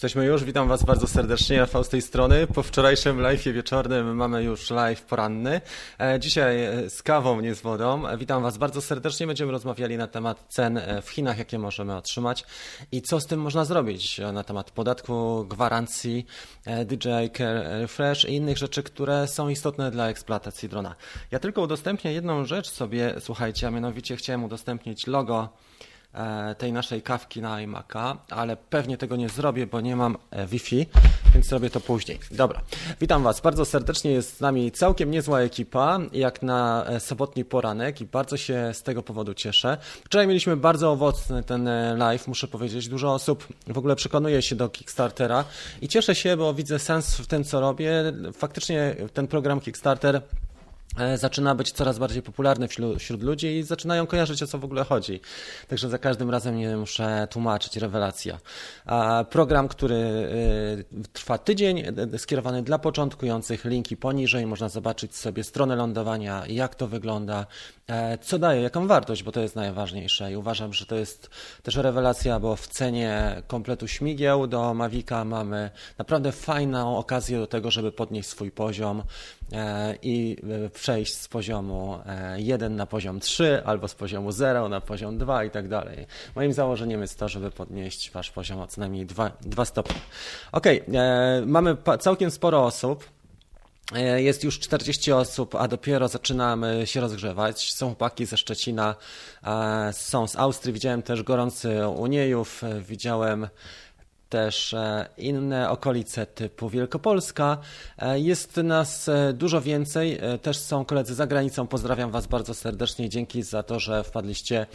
Jesteśmy już, witam Was bardzo serdecznie, Rafał z tej strony. Po wczorajszym live wieczornym mamy już live poranny. E, dzisiaj e, z kawą, nie z wodą. E, witam Was bardzo serdecznie. Będziemy rozmawiali na temat cen w Chinach, jakie możemy otrzymać i co z tym można zrobić na temat podatku, gwarancji, DJI Care Refresh i innych rzeczy, które są istotne dla eksploatacji drona. Ja tylko udostępnię jedną rzecz sobie, słuchajcie, a mianowicie chciałem udostępnić logo tej naszej kawki na iMac'a, ale pewnie tego nie zrobię, bo nie mam e, Wi-Fi, więc zrobię to później. Dobra, witam Was bardzo serdecznie, jest z nami całkiem niezła ekipa, jak na e, sobotni poranek i bardzo się z tego powodu cieszę. Wczoraj mieliśmy bardzo owocny ten live, muszę powiedzieć, dużo osób w ogóle przekonuje się do Kickstartera i cieszę się, bo widzę sens w tym, co robię. Faktycznie ten program Kickstarter E, zaczyna być coraz bardziej popularny wśród, ludzi i zaczynają kojarzyć o co w ogóle chodzi. Także za każdym razem nie muszę tłumaczyć, rewelacja. A program, który e, trwa tydzień, e, skierowany dla początkujących, linki poniżej, można zobaczyć sobie stronę lądowania, jak to wygląda, co daje, jaką wartość, bo to jest najważniejsze i uważam, że to jest też rewelacja, bo w cenie kompletu śmigieł do Mavica mamy naprawdę fajną okazję do tego, żeby podnieść swój poziom i przejść z poziomu 1 e, na poziom 3 albo z poziomu 0 na poziom 2 i tak dalej. Moim założeniem jest to, żeby podnieść wasz poziom o co najmniej 2, 2 stopnie. Ok, e, mamy całkiem sporo osób. E, jest już 40 osób, a dopiero zaczynamy się rozgrzewać. Są chłopaki ze Szczecina, są z Austrii. Widziałem też gorący Uniejów, widziałem też e, inne okolice typu Wielkopolska. E, jest nas e, dużo więcej, też są koledzy za granicą. Pozdrawiam Was bardzo serdecznie. Dzięki za to, że wpadliście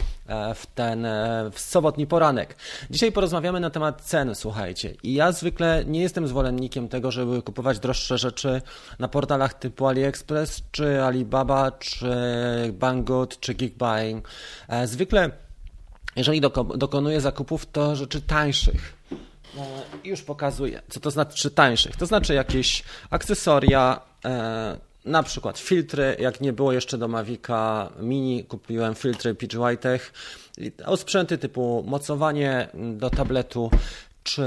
w ten w sobotni poranek. Dzisiaj porozmawiamy na temat cen, słuchajcie. I ja zwykle nie jestem zwolennikiem tego, żeby kupować droższe rzeczy na portalach typu AliExpress, czy Alibaba, czy Banggood, czy Geekbuying. Zwykle jeżeli dokonuję zakupów, to rzeczy tańszych. E, już pokazuję, co to znaczy tańszych. To znaczy jakieś akcesoria, e, na przykład filtry, jak nie było jeszcze do Mavica Mini, kupiłem filtry PG Whitech, osprzęty typu mocowanie do tabletu, czy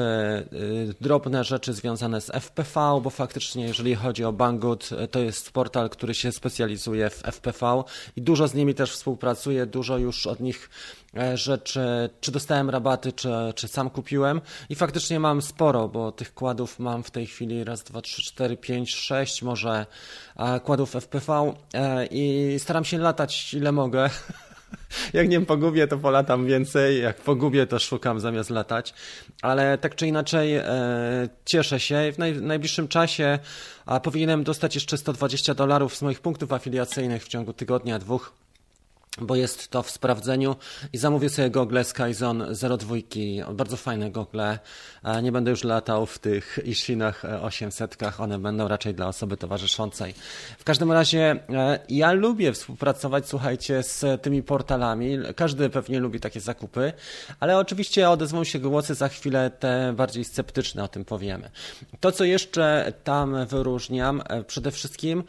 y, drobne rzeczy związane z FPV, bo faktycznie jeżeli chodzi o Banggood, to jest portal, który się specjalizuje w FPV i dużo z nimi też współpracuję, dużo już od nich e, rzeczy, czy dostałem rabaty, czy, czy sam kupiłem. I faktycznie mam sporo, bo tych kładów mam w tej chwili raz, dwa, trzy, cztery, pięć, sześć może kładów FPV e, i staram się latać ile mogę. Jak nie pogubię, to polatam więcej, jak pogubię, to szukam zamiast latać, ale tak czy inaczej e, cieszę się. W naj, najbliższym czasie a powinienem dostać jeszcze 120 dolarów z moich punktów afiliacyjnych w ciągu tygodnia, dwóch bo jest to w sprawdzeniu i zamówię sobie gogle Skyzone 02, bardzo fajne gogle. E, nie będę już latał w tych Ishinach 800, one będą raczej dla osoby towarzyszącej. W każdym razie e, ja lubię współpracować, słuchajcie, z tymi portalami. Każdy pewnie lubi takie zakupy, ale oczywiście odezwą się głosy za chwilę te bardziej sceptyczne, o tym powiemy. To, co jeszcze tam wyróżniam, e, przede wszystkim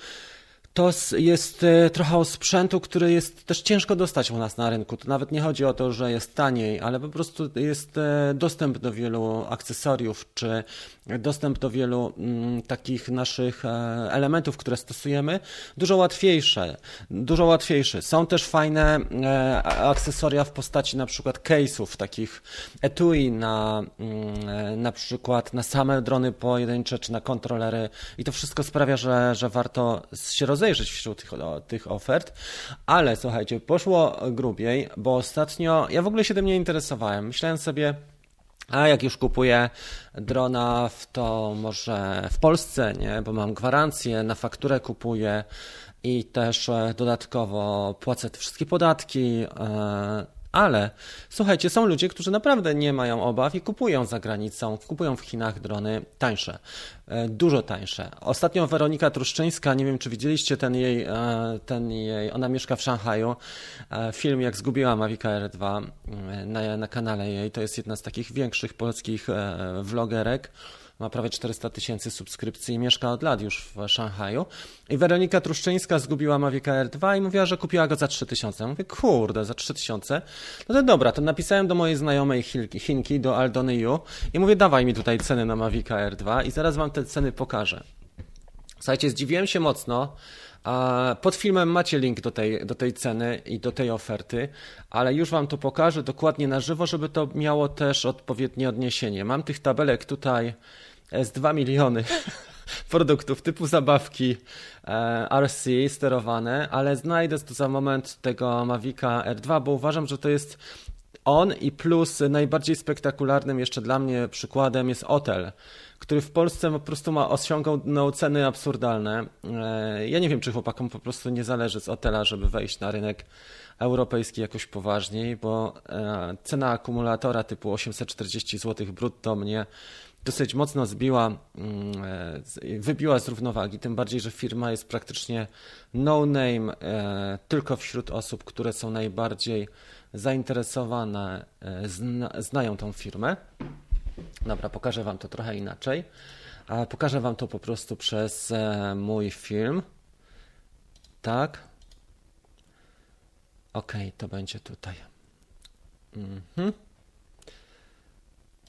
to jest e, trochę sprzętu, który jest też ciężko dostać u nas na rynku. To nawet nie chodzi o to, że jest taniej, ale po prostu jest e, dostęp do wielu akcesoriów, czy dostęp do wielu mm, takich naszych e, elementów, które stosujemy, dużo łatwiejsze. Dużo łatwiejsze. Są też fajne akcesoria w postaci na przykład case'ów, takich etui na mm, na przykład na same drony pojedyncze, czy na kontrolery i to wszystko sprawia, że, że warto się rozwijać rozejrzeć wśród tych, tych ofert, ale słuchajcie, poszło grubiej, bo ostatnio ja w ogóle się tym nie interesowałem. Myślałem sobie, a jak już kupuję drona, to może w Polsce, nie, bo mam gwarancję, na fakturę kupuję i też e, dodatkowo płacę te wszystkie podatki. Ale słuchajcie, są ludzie, którzy naprawdę nie mają obaw i kupują za granicą, kupują w Chinach drony tańsze, e, dużo tańsze. Ostatnio Weronika Truszczyńska, nie wiem czy widzieliście ten jej, e, ten jej ona mieszka w Szanghaju, e, film jak zgubiła Mavic R2 na, na kanale jej, to jest jedna z takich większych polskich vlogerek ma prawie 400 tysięcy subskrypcji i mieszka od lat już w Szanghaju. I Weronika Truszczyńska zgubiła Mavic Air 2 i mówiła, że kupiła go za 3000. Ja mówię, kurde, za 3000? No to dobra, to napisałem do mojej znajomej Chinki, do Aldony Yu i mówię, dawaj mi tutaj ceny na Mavic Air 2 i zaraz wam te ceny pokażę. Słuchajcie, zdziwiłem się mocno, pod filmem macie link do tej, do tej ceny i do tej oferty, ale już Wam to pokażę dokładnie na żywo, żeby to miało też odpowiednie odniesienie. Mam tych tabelek tutaj z 2 miliony produktów typu zabawki e, RC sterowane, ale znajdę tu za moment tego Mavica R2, bo uważam, że to jest on i plus najbardziej spektakularnym jeszcze dla mnie przykładem jest Otel który w Polsce po prostu ma osiągał no, ceny absurdalne. E, ja nie wiem, czy chłopakom po prostu nie zależy z Otela, żeby wejść na rynek europejski jakoś poważniej, bo e, cena akumulatora typu 840 zł brutto mnie dosyć mocno zbiła, mm, e, wybiła z równowagi, tym bardziej, że firma jest praktycznie no name tylko wśród osób, które są najbardziej zainteresowane, znają tą firmę. Dobra, pokażę Wam to trochę inaczej. Pokażę Wam to po prostu przez e, mój film. Tak. Ok, to będzie tutaj. Mhm.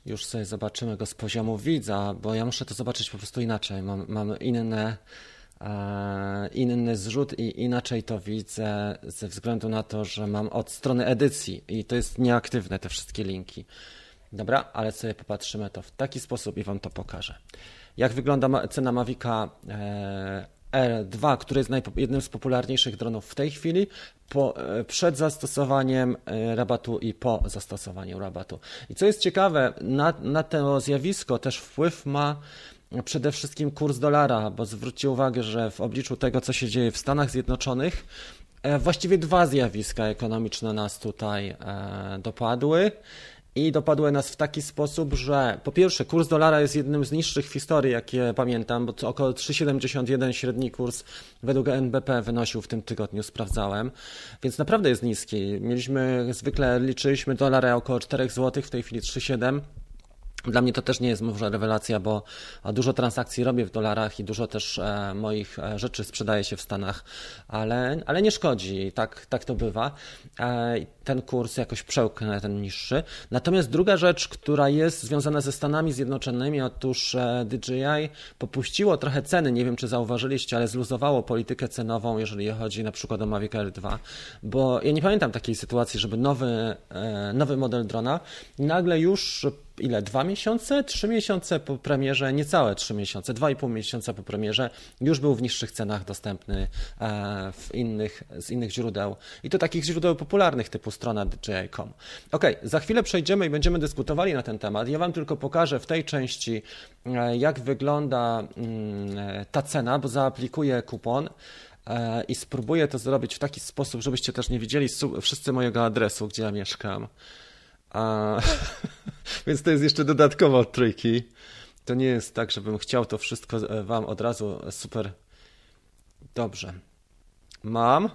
Już sobie zobaczymy go z poziomu widza, bo ja muszę to zobaczyć po prostu inaczej. Mam, mam inne, e, inny zrzut i inaczej to widzę ze względu na to, że mam od strony edycji i to jest nieaktywne te wszystkie linki. Dobra, ale sobie popatrzymy to w taki sposób i Wam to pokażę. Jak wygląda cena Mavica e, R2, który jest jednym z popularniejszych dronów w tej chwili, po, e, przed zastosowaniem e, rabatu i po zastosowaniu rabatu. I co jest ciekawe, na, na to zjawisko też wpływ ma przede wszystkim kurs dolara, bo zwróćcie uwagę, że w obliczu tego, co się dzieje w Stanach Zjednoczonych, właściwie dwa zjawiska ekonomiczne nas tutaj dopadły i dopadły nas w taki sposób, że po pierwsze kurs dolara jest jednym z niższych w historii, jakie pamiętam, bo to około 3,71 średni kurs według NBP wynosił w tym tygodniu, sprawdzałem, więc naprawdę jest niski. Mieliśmy, zwykle liczyliśmy dolara około 4 zł, w tej chwili 3,7 dla mnie to też nie jest może rewelacja, bo dużo transakcji robię w dolarach i dużo też e, moich e, rzeczy sprzedaje się w Stanach, ale, ale nie szkodzi, tak, tak to bywa. E, ten kurs jakoś przełknę, ten niższy. Natomiast druga rzecz, która jest związana ze Stanami Zjednoczonymi, otóż DJI popuściło trochę ceny, nie wiem czy zauważyliście, ale zluzowało politykę cenową, jeżeli chodzi na przykład o Mavic Air 2, bo ja nie pamiętam takiej sytuacji, żeby nowy, nowy model drona nagle już ile? Dwa miesiące? Trzy miesiące po premierze, niecałe trzy miesiące, dwa i pół miesiąca po premierze już był w niższych cenach dostępny e, w innych, z innych źródeł i to takich źródeł popularnych typu strona DJI.com. Ok, za chwilę przejdziemy i będziemy dyskutowali na ten temat. Ja Wam tylko pokażę w tej części, e, jak wygląda mm, e, ta cena, bo zaaplikuję kupon i spróbuję to zrobić w taki sposób, żebyście też nie widzieli wszyscy mojego adresu, gdzie ja mieszkam. A, więc to jest jeszcze dodatkowo tricky. To nie jest tak, żebym chciał to wszystko e, Wam od razu super. Dobrze. Mam.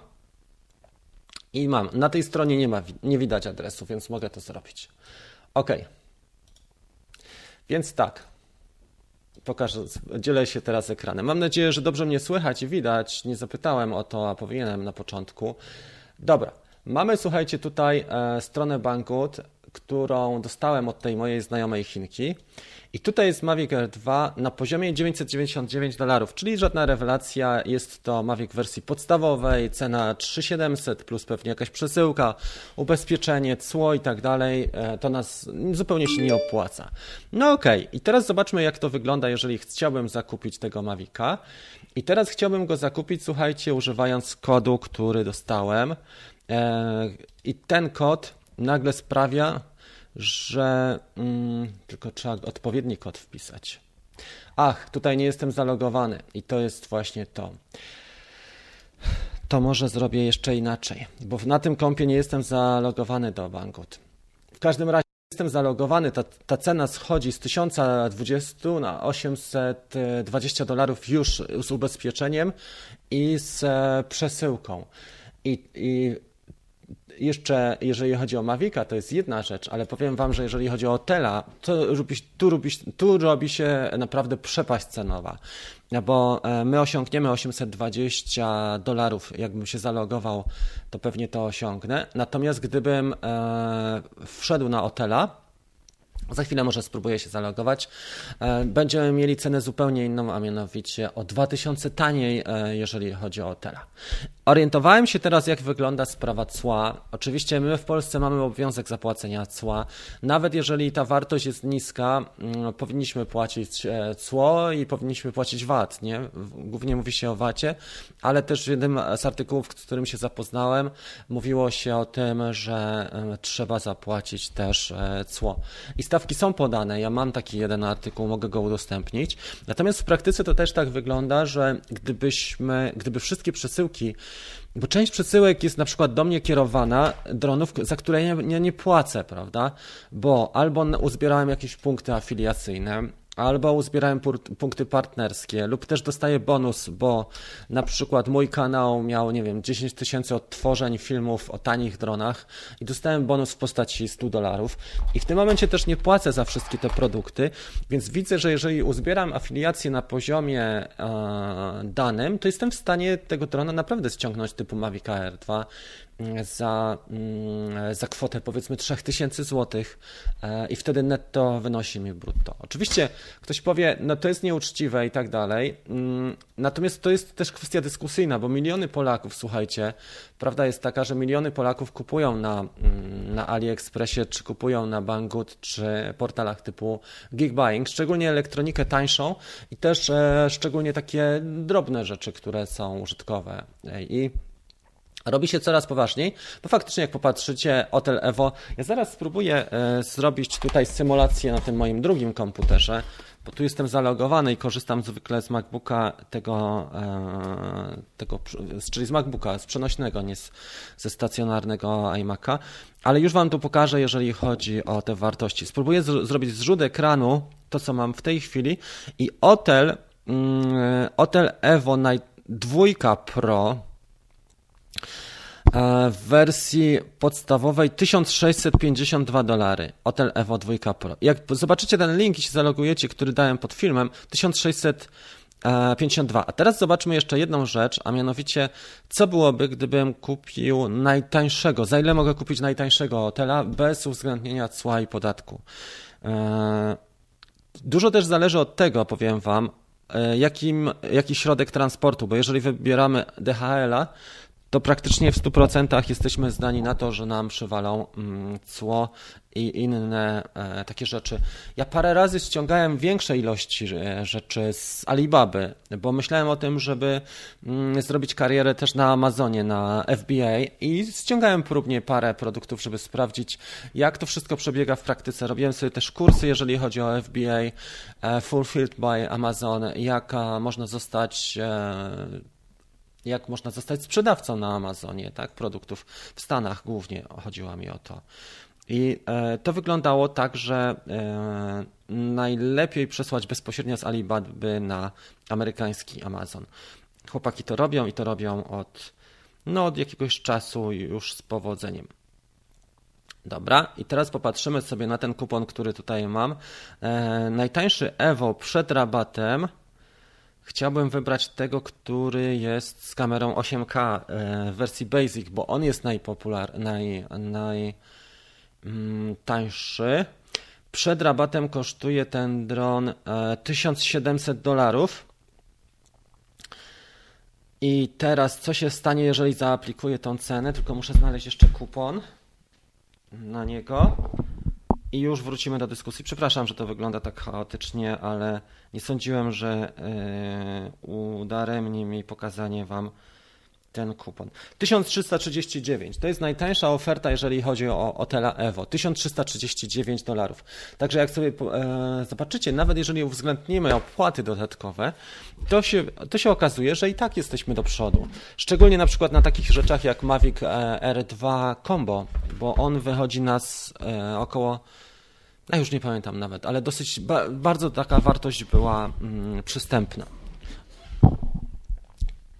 I mam. Na tej stronie nie ma, nie widać adresu, więc mogę to zrobić. OK. Więc tak. Pokażę, dzielę się teraz ekranem. Mam nadzieję, że dobrze mnie słychać i widać. Nie zapytałem o to, a powinienem na początku. Dobra. Mamy, słuchajcie, tutaj e, stronę Banggood którą dostałem od tej mojej znajomej Chinki. I tutaj jest Mavic Air 2 na poziomie 999 dolarów, czyli żadna rewelacja. Jest to Mavic wersji podstawowej, cena 3700 plus pewnie jakaś przesyłka, ubezpieczenie, cło i tak dalej. E, to nas zupełnie się nie opłaca. No okej, okay. i teraz zobaczmy jak to wygląda, jeżeli chciałbym zakupić tego Mavica. I teraz chciałbym go zakupić, słuchajcie, używając kodu, który dostałem. E, I ten kod nagle sprawia, że mm, tylko trzeba odpowiedni kod wpisać. Ach, tutaj nie jestem zalogowany i to jest właśnie to. To może zrobię jeszcze inaczej, bo na tym kompie nie jestem zalogowany do Banggood. W każdym razie jestem zalogowany, ta, ta cena schodzi z 1020 na 820 dolarów już z ubezpieczeniem i z e, przesyłką. I, I jeszcze jeżeli chodzi o Mavica, to jest jedna rzecz, ale powiem Wam, że jeżeli chodzi o hotela, to tu robi, tu robi się naprawdę przepaść cenowa, bo e, my osiągniemy 820 dolarów, jakbym się zalogował, to pewnie to osiągnę. Natomiast gdybym e, wszedł na hotela, za chwilę może spróbuję się zalogować. E, będziemy mieli cenę zupełnie inną, a mianowicie o 2000 taniej, e, jeżeli chodzi o Tera. Orientowałem się teraz, jak wygląda sprawa cła. Oczywiście my w Polsce mamy obowiązek zapłacenia cła. Nawet jeżeli ta wartość jest niska, mm, powinniśmy płacić e, cło i powinniśmy płacić VAT. Nie? Głównie mówi się o VAT-ie, ale też w jednym z artykułów, z którym się zapoznałem, mówiło się o tym, że trzeba zapłacić też cło. I stawki są podane. Ja mam taki jeden artykuł, mogę go udostępnić. Natomiast w praktyce to też tak wygląda, że gdybyśmy, gdyby wszystkie przesyłki bo część przesyłek jest na przykład do mnie kierowana, dronów, za które ja nie, nie płacę, prawda? Bo albo uzbierałem jakieś punkty afiliacyjne, albo uzbierałem punkty partnerskie, lub też dostaję bonus, bo na przykład mój kanał miał, nie wiem, 10 tysięcy odtworzeń filmów o tanich dronach i dostałem bonus w postaci 100 dolarów. I w tym momencie też nie płacę za wszystkie te produkty, więc widzę, że jeżeli uzbieram afiliację na poziomie e, danym, to jestem w stanie tego drona naprawdę ściągnąć typu Mavic Air 2 za, mm, za kwotę powiedzmy 3000 zł e, i wtedy netto wynosi mi brutto. Oczywiście ktoś powie, no to jest nieuczciwe i tak dalej, mm, natomiast to jest też kwestia dyskusyjna, bo miliony Polaków, słuchajcie, prawda jest taka, że miliony Polaków kupują na, mm, na AliExpressie, czy kupują na Banggood, czy portalach typu Geekbuying, szczególnie elektronikę tańszą i też e, szczególnie takie drobne rzeczy, które są użytkowe i robi się coraz poważniej, bo faktycznie jak popatrzycie, Hotel Evo, ja zaraz spróbuję e, zrobić tutaj symulację na tym moim drugim komputerze, bo tu jestem zalogowany i korzystam zwykle z MacBooka tego, e, tego czyli z MacBooka, z przenośnego, nie z, ze stacjonarnego iMac'a, ale już Wam tu pokażę, jeżeli chodzi o te wartości. Spróbuję zrobić zrzut ekranu, to co mam w tej chwili i Hotel, mm, Hotel Evo Night 2 Pro, w wersji podstawowej 1652 dolary. Hotel Evo 2 Pro. Jak zobaczycie ten link i się zalogujecie, który dałem pod filmem, 1652. A teraz zobaczmy jeszcze jedną rzecz, a mianowicie, co byłoby, gdybym kupił najtańszego, za ile mogę kupić najtańszego hotela bez uwzględnienia cła i podatku. E, dużo też zależy od tego, powiem Wam, e, jakim, jaki środek transportu, bo jeżeli wybieramy DHL-a, to praktycznie w 100% jesteśmy zdani na to, że nam przywalą mm, cło i inne e, takie rzeczy. Ja parę razy ściągałem większe ilości e, rzeczy z Alibaby, bo myślałem o tym, żeby mm, zrobić karierę też na Amazonie, na FBA i ściągałem próbnie parę produktów, żeby sprawdzić, jak to wszystko przebiega w praktyce. Robiłem sobie też kursy, jeżeli chodzi o FBA, e, Fulfilled by Amazon, jak można zostać jak można zostać sprzedawcą na Amazonie, tak, produktów w Stanach głównie chodziło mi o to. I e, to wyglądało tak, że e, najlepiej przesłać bezpośrednio z Alibaby na amerykański Amazon. Chłopaki to robią i to robią od, no, od jakiegoś czasu już z powodzeniem. Dobra, i teraz popatrzymy sobie na ten kupon, który tutaj mam. E, najtańszy Evo przed rabatem Chciałbym wybrać tego, który jest z kamerą 8K e, w wersji Basic, bo on jest najpopular, naj, najtańszy. Mm, Przed rabatem kosztuje ten dron 1700 e, dolarów. I teraz co się stanie, jeżeli zaaplikuję tą cenę? Tylko muszę znaleźć jeszcze kupon na niego i już wrócimy do dyskusji. Przepraszam, że to wygląda tak chaotycznie, ale nie sądziłem, że yy, udaremni mi pokazanie Wam ten kupon. 1339 to jest najtańsza oferta, jeżeli chodzi o hotela Evo. 1339 dolarów. Także jak sobie e, zobaczycie, nawet jeżeli uwzględnimy opłaty dodatkowe, to się, to się okazuje, że i tak jesteśmy do przodu. Szczególnie na przykład na takich rzeczach jak Mavic e, R2 Combo, bo on wychodzi nas e, około ja już nie pamiętam nawet, ale dosyć bardzo taka wartość była mm, przystępna.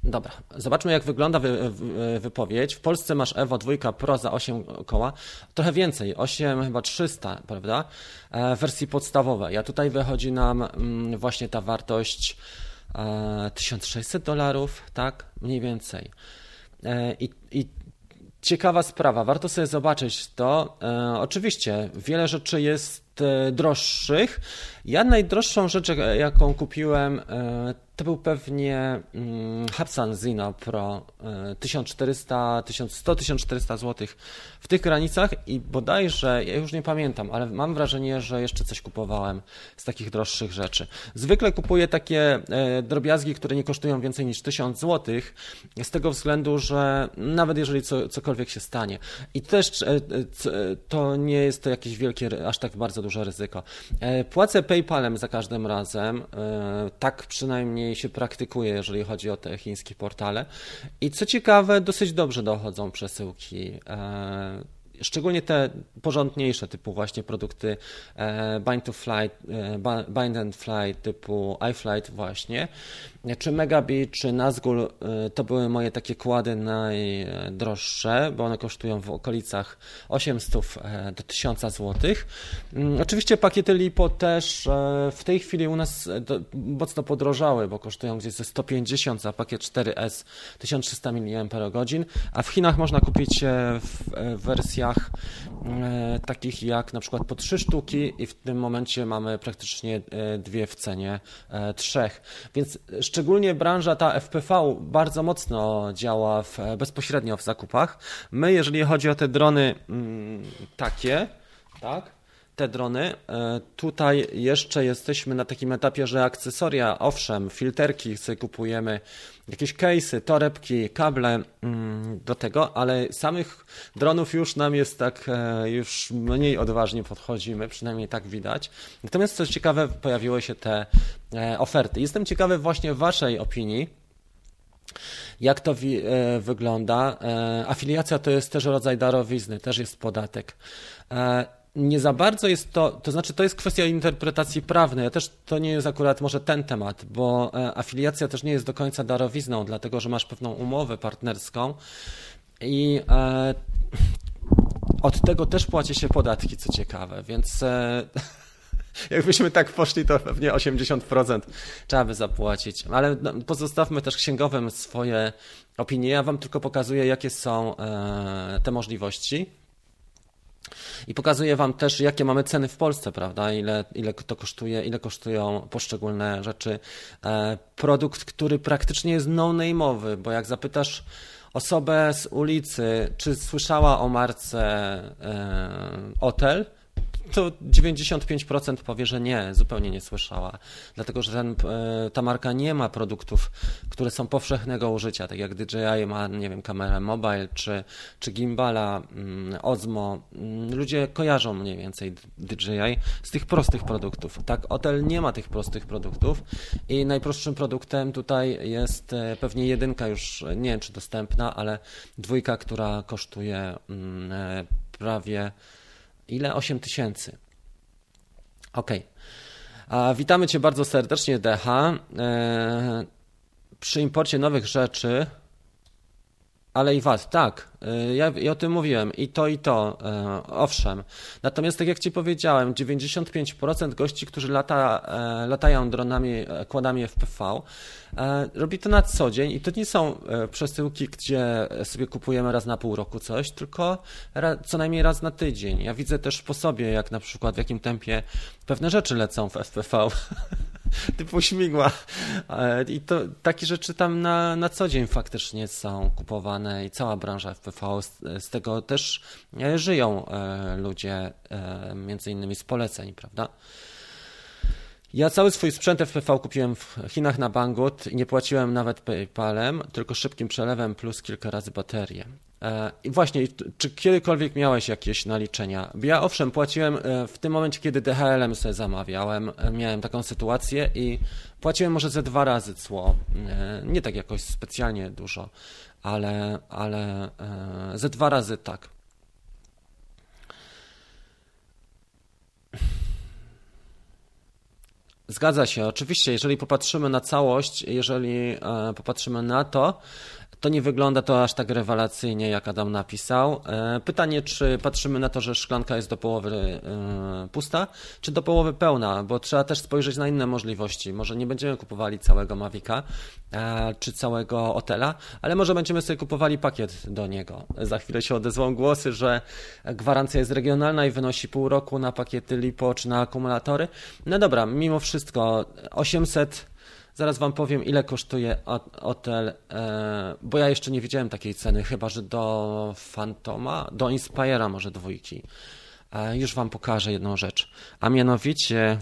Dobra, zobaczmy jak wygląda wy, wy, wypowiedź. W Polsce masz Evo 2 Pro za 8 koła, trochę więcej, 8 chyba 300, prawda? E, wersji podstawowej. Ja tutaj wychodzi nam mm, właśnie ta wartość e, 1600 dolarów, tak? Mniej więcej. E, I, I ciekawa sprawa, warto sobie zobaczyć to. E, oczywiście wiele rzeczy jest e, droższych. Ja najdroższą rzecz, jaką kupiłem, e, to był pewnie mm, Hapsan Zino Pro 1400, 1100, 1400 zł w tych granicach i bodajże, ja już nie pamiętam, ale mam wrażenie, że jeszcze coś kupowałem z takich droższych rzeczy. Zwykle kupuję takie e, drobiazgi, które nie kosztują więcej niż 1000 zł, z tego względu, że nawet jeżeli co, cokolwiek się stanie. I też e, e, to nie jest to jakieś wielkie, aż tak bardzo duże ryzyko. Płacę PayPalem za każdym razem, tak przynajmniej się praktykuje, jeżeli chodzi o te chińskie portale. I co ciekawe, dosyć dobrze dochodzą przesyłki. Szczególnie te porządniejsze, typu właśnie produkty e, Bind to Fly, e, Bind and Fly typu iFlight właśnie, czy Megabit, czy Nazgul, e, to były moje takie kłady najdroższe, bo one kosztują w okolicach 800 do 1000 zł. Mm, oczywiście pakiety LiPo też w tej chwili u nas mocno podrożały, bo kosztują gdzieś ze 150 za pakiet 4S 1300 mAh, a w Chinach można kupić w wersjach e, takich jak na przykład po trzy sztuki i w tym momencie mamy praktycznie e, dwie w cenie e, trzech. Więc szczególnie branża ta FPV bardzo mocno działa w, bezpośrednio w zakupach. My, jeżeli chodzi o te drony mm, takie, tak, te drony. E, tutaj jeszcze jesteśmy na takim etapie, że akcesoria, owszem, filterki sobie kupujemy, jakieś case'y, torebki, kable mm, do tego, ale samych dronów już nam jest tak, e, już mniej odważnie podchodzimy, przynajmniej tak widać. Natomiast co ciekawe, pojawiły się te e, oferty. Jestem ciekawy właśnie Waszej opinii. Jak to wi- wygląda? Afiliacja to jest też rodzaj darowizny, też jest podatek nie za bardzo jest to, to znaczy to jest kwestia interpretacji prawnej. Ja też to nie jest akurat może ten temat, bo e, afiliacja też nie jest do końca darowizną, dlatego że masz pewną umowę partnerską i e, od tego też płaci się podatki, co ciekawe, więc e, jakbyśmy tak poszli, to pewnie 80% trzeba by zapłacić. Ale no, pozostawmy też księgowym swoje opinie. Ja Wam tylko pokazuję, jakie są e, te możliwości. I pokazuję Wam też, jakie mamy ceny w Polsce, prawda? Ile, ile to kosztuje, ile kosztują poszczególne rzeczy. E, produkt, który praktycznie jest no-name'owy, bo jak zapytasz osobę z ulicy, czy słyszała o marce e, Hotel, to 95% powie, że nie, zupełnie nie słyszała. Dlatego, że ten, e, ta marka nie ma produktów, które są powszechnego użycia, tak jak DJI ma, nie wiem, kamerę mobile czy, czy gimbala, mm, Ozmo. Mm, ludzie kojarzą mniej więcej DJI z tych prostych produktów. Tak, Otel nie ma tych prostych produktów i najprostszym produktem tutaj jest e, pewnie jedynka już, nie wiem czy dostępna, ale dwójka, która kosztuje mm, e, prawie Ile? 8 tysięcy. Ok. Witamy Cię bardzo serdecznie, DH. E, przy imporcie nowych rzeczy ale i VAT, tak. Y, ja, ja, o tym mówiłem. I to, i to. Y, owszem. Natomiast, tak jak Ci powiedziałem, 95% gości, którzy lata, e, latają dronami, e, kładami FPV, e, robi to na co dzień i to nie są przesyłki, gdzie sobie kupujemy raz na pół roku coś, tylko co najmniej raz na tydzień. Ja widzę też po sobie, jak na przykład w jakim tempie pewne rzeczy lecą w FPV. typu śmigła. I to takie rzeczy tam na, na co dzień faktycznie są kupowane i cała branża FPV, z, z tego też e, żyją e, ludzie, e, między innymi z poleceń, prawda? Ja cały swój sprzęt FPV kupiłem w Chinach na Banggood i nie płaciłem nawet PayPalem, tylko szybkim przelewem plus kilka razy baterię. E, I właśnie, czy kiedykolwiek miałeś jakieś naliczenia? Ja owszem, płaciłem e, w tym momencie, kiedy DHL-em sobie zamawiałem, e, miałem taką sytuację i płaciłem może ze dwa razy cło. Nie tak jakoś specjalnie dużo, ale, ale ze dwa razy tak. Zgadza się, oczywiście, jeżeli popatrzymy na całość, jeżeli popatrzymy na to, to nie wygląda to aż tak rewelacyjnie, jak Adam napisał. E, pytanie, czy patrzymy na to, że szklanka jest do połowy e, pusta, czy do połowy pełna, bo trzeba też spojrzeć na inne możliwości. Może nie będziemy kupowali całego Mavica e, czy całego Otela, ale może będziemy sobie kupowali pakiet do niego. Za chwilę się odezwą głosy, że gwarancja jest regionalna i wynosi pół roku na pakiety LiPo czy na akumulatory. No dobra, mimo wszystko 800 Zaraz Wam powiem, ile kosztuje hotel, e, bo ja jeszcze nie widziałem takiej ceny, chyba że do Fantoma, do Inspira może dwójki. E, już Wam pokażę jedną rzecz, a mianowicie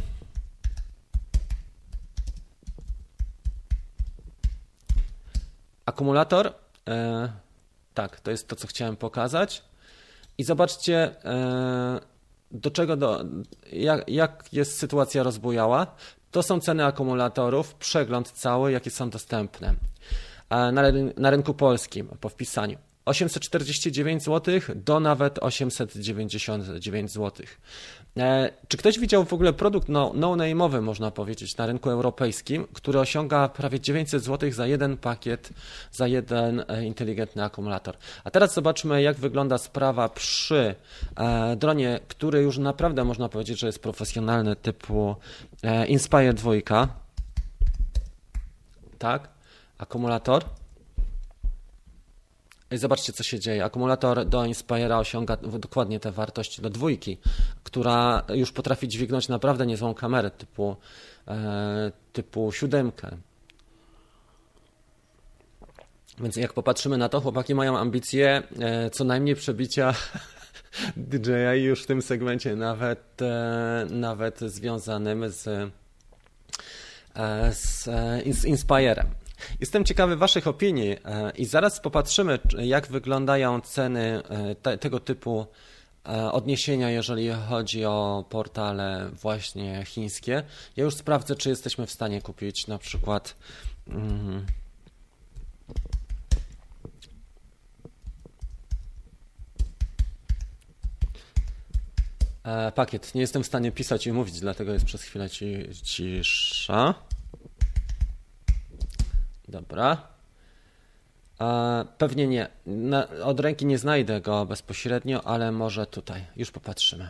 akumulator. E, tak, to jest to, co chciałem pokazać. I zobaczcie, do czego, do, jak, jak jest sytuacja rozbujała. To są ceny akumulatorów, przegląd cały, jakie są dostępne na, na rynku polskim po wpisaniu. 849 zł do nawet 899 zł. E, czy ktoś widział w ogóle produkt no, no-name'owy, można powiedzieć, na rynku europejskim, który osiąga prawie 900 zł za jeden pakiet, za jeden e, inteligentny akumulator? A teraz zobaczmy, jak wygląda sprawa przy e, dronie, który już naprawdę można powiedzieć, że jest profesjonalny, typu Inspire 2. Tak, akumulator. I zobaczcie, co się dzieje. Akumulator do Inspira osiąga dokładnie te wartości do dwójki, która już potrafi dźwignąć naprawdę niezłą kamerę typu, e, typu siódemkę. Więc jak popatrzymy na to, chłopaki mają ambicje e, co najmniej przebicia DJI już w tym segmencie, nawet, e, nawet związanym z, e, z, e, z Inspirem. Jestem ciekawy Waszych opinii e, i zaraz popatrzymy, jak wyglądają ceny e, te, tego typu e, odniesienia, jeżeli chodzi o portale właśnie chińskie. Ja już sprawdzę, czy jesteśmy w stanie kupić na przykład. Mm, pakiet. Nie jestem w stanie pisać i mówić, dlatego jest przez chwilę cisza. Dobra. pewnie nie. Na, od ręki nie znajdę go bezpośrednio, ale może tutaj. Już popatrzymy.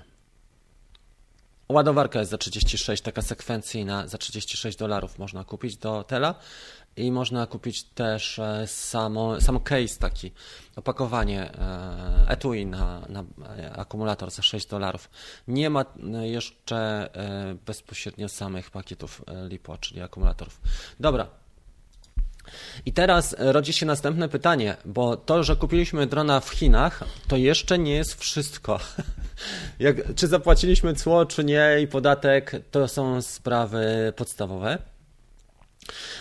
Ładowarka jest za 36, taka sekwencyjna, za 36 dolarów można kupić do Tela i można kupić też e, samo, samo case taki, opakowanie e, etui na, na akumulator za 6 dolarów. Nie ma e, jeszcze bezpośrednio samych pakietów LiPo, czyli akumulatorów. Dobra, i teraz rodzi się następne pytanie, bo to, że kupiliśmy drona w Chinach, to jeszcze nie jest wszystko. Jak, czy zapłaciliśmy cło, czy nie i podatek, to są sprawy podstawowe.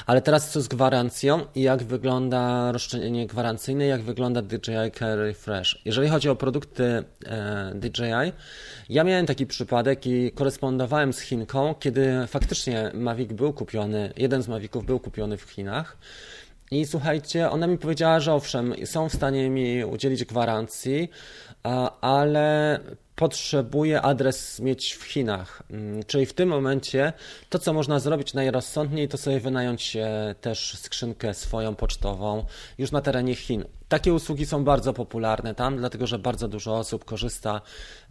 Ale teraz co z gwarancją i jak wygląda roszczenie gwarancyjne, jak wygląda DJI Care Refresh. Jeżeli chodzi o produkty e, DJI, ja miałem taki przypadek i korespondowałem z Chinką, kiedy faktycznie Mavic był kupiony, jeden z Maviców był kupiony w Chinach. I słuchajcie, ona mi powiedziała, że owszem, są w stanie mi udzielić gwarancji, ale potrzebuje adres mieć w Chinach. Mm, czyli w tym momencie to, co można zrobić najrozsądniej, to sobie wynająć też skrzynkę swoją pocztową już na terenie Chin. Takie usługi są bardzo popularne tam, dlatego że bardzo dużo osób korzysta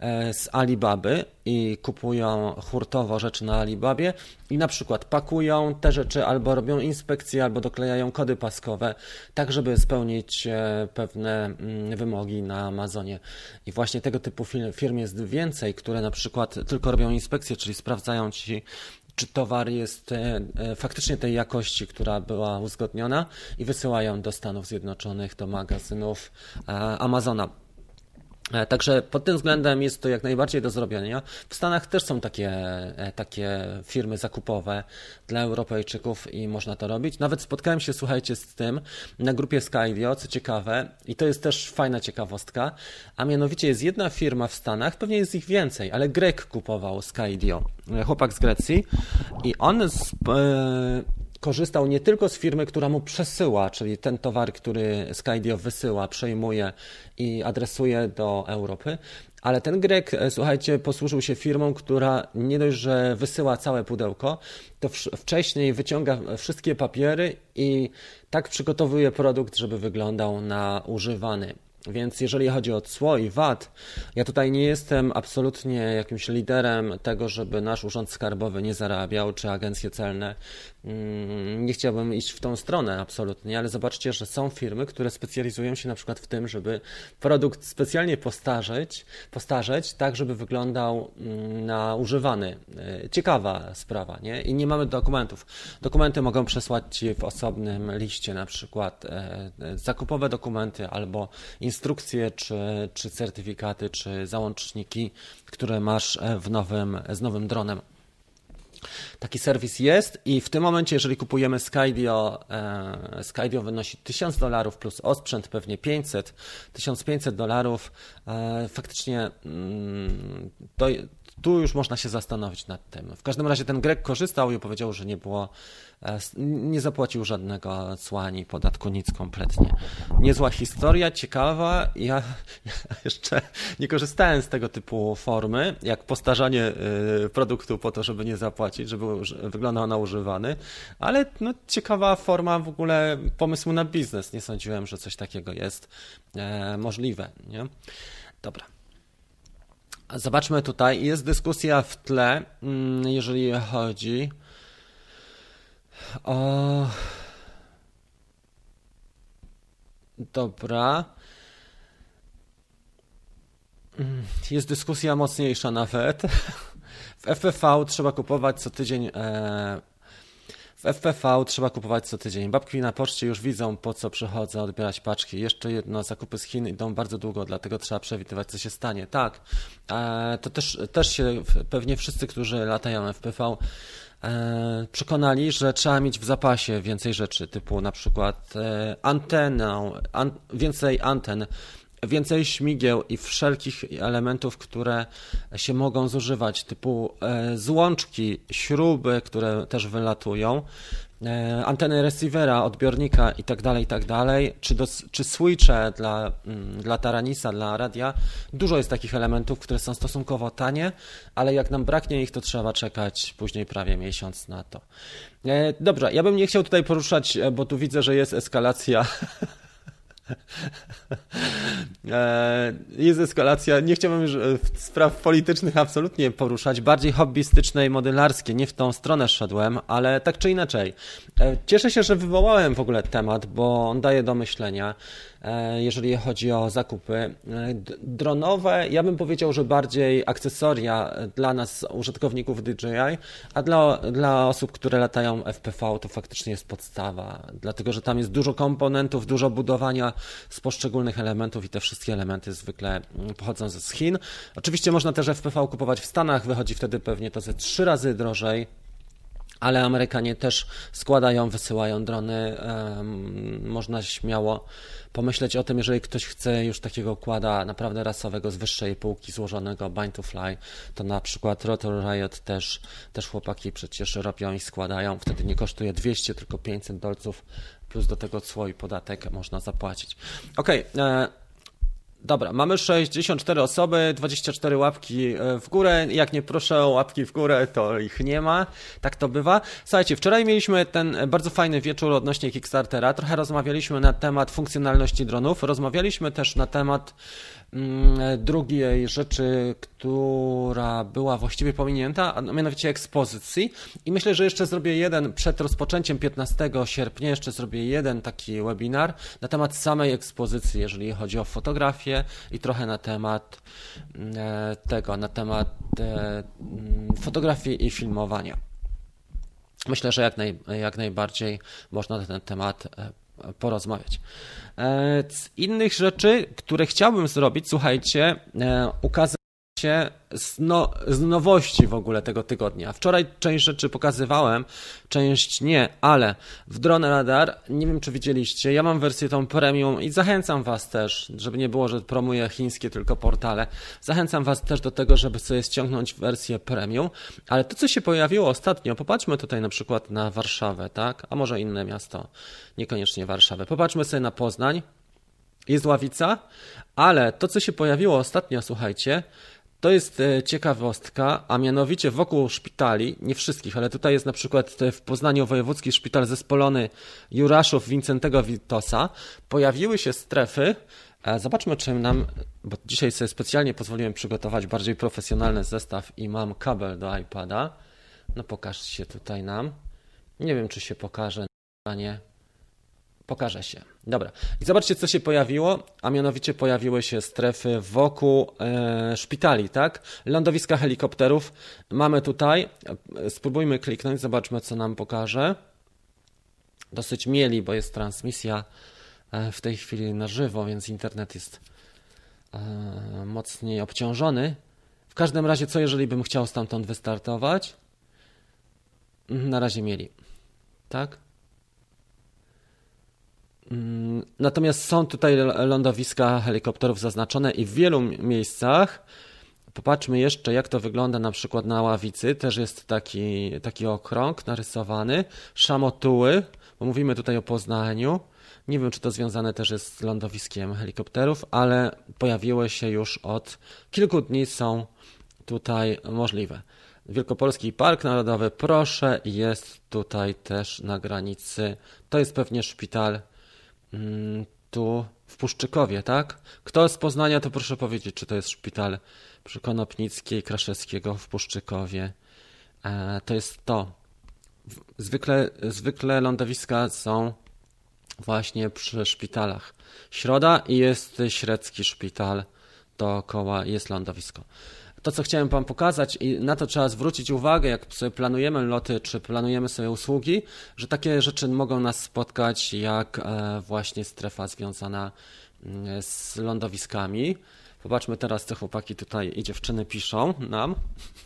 e, z Alibaby i kupują hurtowo rzeczy na Alibabie i na przykład pakują te rzeczy albo robią inspekcje, albo doklejają kody paskowe, tak żeby spełnić e, pewne mm, wymogi na Amazonie. I właśnie tego typu firm jest więcej, które na przykład tylko robią inspekcje, czyli sprawdzają ci czy towar jest e, e, faktycznie tej jakości, która była uzgodniona i wysyłają do Stanów Zjednoczonych, do magazynów e, Amazona. E, także pod tym względem jest to jak najbardziej do zrobienia. W Stanach też są takie, e, takie firmy zakupowe dla Europejczyków i można to robić. Nawet spotkałem się, słuchajcie, z tym na grupie Skydio, co ciekawe, i to jest też fajna ciekawostka, a mianowicie jest jedna firma w Stanach, pewnie jest ich więcej, ale Grek kupował Skydio, e, chłopak z Grecji i on z, korzystał nie tylko z firmy, która mu przesyła, czyli ten towar, który Skydio wysyła, przejmuje i adresuje do Europy, Ale ten Grek, słuchajcie, posłużył się firmą, która nie dość, że wysyła całe pudełko, to wcześniej wyciąga wszystkie papiery i tak przygotowuje produkt, żeby wyglądał na używany. Więc jeżeli chodzi o cło i VAT, ja tutaj nie jestem absolutnie jakimś liderem tego, żeby nasz urząd skarbowy nie zarabiał, czy agencje celne. Mm, nie chciałbym iść w tą stronę absolutnie, ale zobaczcie, że są firmy, które specjalizują się na przykład w tym, żeby produkt specjalnie postarzeć, postarzeć tak, żeby wyglądał mm, na używany. E, ciekawa sprawa, nie? I nie mamy dokumentów. Dokumenty mogą przesłać Ci w osobnym liście, na przykład e, e, zakupowe dokumenty albo instrukcje, czy, czy certyfikaty, czy załączniki, które masz w nowym, z nowym dronem. Taki serwis jest i w tym momencie, jeżeli kupujemy Skydio, e, Skydio wynosi 1000 dolarów plus osprzęt pewnie 500, 1500 dolarów. E, faktycznie mm, to, tu już można się zastanowić nad tym. W każdym razie ten Grek korzystał i powiedział, że nie było, e, nie zapłacił żadnego cła ani podatku, nic kompletnie. Niezła historia, ciekawa. Ja, jeszcze nie korzystałem z tego typu formy, jak postarzanie e, produktu po to, żeby nie zapłacić, żeby wyglądał na używany, ale no, ciekawa forma w ogóle pomysłu na biznes. Nie sądziłem, że coś takiego jest e, możliwe. Nie? Dobra. Zobaczmy tutaj, jest dyskusja w tle, mm, jeżeli chodzi o. Dobra. Mm, jest dyskusja mocniejsza nawet. W FPV trzeba kupować co tydzień e, w FPV trzeba kupować co tydzień. Babki na poczcie już widzą, po co przychodzę odbierać paczki. Jeszcze jedno, zakupy z Chin idą bardzo długo, dlatego trzeba przewidywać, co się stanie. Tak, e, to też, też się pewnie wszyscy, którzy latają FPV, e, przekonali, że trzeba mieć w zapasie więcej rzeczy, typu na przykład e, antenę, an, więcej anten, więcej śmigieł i wszelkich elementów, które się mogą zużywać, typu e, złączki, śruby, które też wylatują, e, anteny receivera, odbiornika itd., tak itd., tak czy, do, czy switche dla, mm, dla Taranisa, dla radia. Dużo jest takich elementów, które są stosunkowo tanie, ale jak nam braknie ich, to trzeba czekać później prawie miesiąc na to. E, dobrze, ja bym nie chciał tutaj poruszać, bo tu widzę, że jest eskalacja jest eskalacja. Nie chciałbym już e, spraw politycznych absolutnie poruszać, bardziej hobbystyczne i modelarskie. Nie w tą stronę szedłem, ale tak czy inaczej. E, cieszę się, że wywołałem w ogóle temat, bo on daje do myślenia. E, jeżeli chodzi o zakupy. E, dronowe, ja bym powiedział, że bardziej akcesoria dla nas, użytkowników DJI, a dla, dla osób, które latają FPV, to faktycznie jest podstawa, dlatego że tam jest dużo komponentów, dużo budowania z poszczególnych elementów i te wszystkie elementy zwykle mm, pochodzą ze Chin. Oczywiście można też FPV kupować w Stanach, wychodzi wtedy pewnie to ze trzy razy drożej ale Amerykanie też składają, wysyłają drony. Można śmiało pomyśleć o tym, jeżeli ktoś chce już takiego układa naprawdę rasowego z wyższej półki złożonego bind to fly, to na przykład Rotor Riot też, też chłopaki przecież robią i składają. Wtedy nie kosztuje 200, tylko 500 dolców plus do tego cło i podatek można zapłacić. Okej, okay, Dobra, mamy 64 osoby, 24 łapki e, w górę. Jak nie proszę o łapki w górę, to ich nie ma. Tak to bywa. Słuchajcie, wczoraj mieliśmy ten bardzo fajny wieczór odnośnie Kickstartera. Trochę rozmawialiśmy na temat funkcjonalności dronów. Rozmawialiśmy też na temat drugiej rzeczy, która była właściwie pominięta, a mianowicie ekspozycji. I myślę, że jeszcze zrobię jeden przed rozpoczęciem 15 sierpnia, jeszcze zrobię jeden taki webinar na temat samej ekspozycji, jeżeli chodzi o fotografię i trochę na temat e, tego, na temat e, mm, fotografii i filmowania. Myślę, że jak, naj, jak najbardziej można na ten temat e, porozmawiać. E, z innych rzeczy, które chciałbym zrobić, słuchajcie, e, ukazać się z, no, z, nowości w ogóle tego tygodnia. Wczoraj część rzeczy pokazywałem, część nie, ale w Drone Radar, nie wiem czy widzieliście, ja mam wersję tą premium i zachęcam Was też, żeby nie było, że promuję chińskie tylko portale, zachęcam Was też do tego, żeby sobie ściągnąć wersję premium, ale to co się pojawiło ostatnio, popatrzmy tutaj na przykład na Warszawę, tak, a może inne miasto, niekoniecznie Warszawę, popatrzmy sobie na Poznań, jest ławica, ale to, co się pojawiło ostatnio, słuchajcie, to jest e, ciekawostka, a mianowicie wokół szpitali, nie wszystkich, ale tutaj jest na przykład w Poznaniu Wojewódzki Szpital Zespolony Juraszów Wincentego Witosa, pojawiły się strefy. E, zobaczmy, czym nam, bo dzisiaj sobie specjalnie pozwoliłem przygotować bardziej profesjonalny zestaw i mam kabel do iPada. No pokażcie się tutaj nam. Nie wiem, czy się pokaże. Nie. Pokaże się. Dobra. I zobaczcie, co się pojawiło, a mianowicie pojawiły się strefy wokół e, szpitali, tak? Lądowiska helikopterów mamy tutaj. Spróbujmy kliknąć, zobaczmy, co nam pokaże. Dosyć mieli, bo jest transmisja e, w tej chwili na żywo, więc internet jest e, mocniej obciążony. W każdym razie, co jeżeli bym chciał stamtąd wystartować? Na razie mieli. Tak? Mm, natomiast są tutaj lądowiska helikopterów zaznaczone i w wielu miejscach, popatrzmy jeszcze jak to wygląda na przykład na ławicy, też jest taki, taki okrąg narysowany, szamotuły, bo mówimy tutaj o Poznaniu, nie wiem czy to związane też jest z lądowiskiem helikopterów, ale pojawiły się już od kilku dni, są tutaj możliwe. Wielkopolski Park Narodowy, proszę, jest tutaj też na granicy. To jest pewnie szpital tu w Puszczykowie, tak? Kto z Poznania, to proszę powiedzieć, czy to jest szpital przy Konopnickiej, Kraszewskiego w Puszczykowie. E, to jest to. Zwykle, zwykle lądowiska są właśnie przy szpitalach. Środa i jest średzki szpital, dookoła jest lądowisko to, co chciałem Wam pokazać i na to trzeba zwrócić uwagę, jak sobie planujemy loty, czy planujemy sobie usługi, że takie rzeczy mogą nas spotkać, jak e, właśnie strefa związana mm, z lądowiskami. Popatrzmy teraz, co chłopaki tutaj i dziewczyny piszą nam.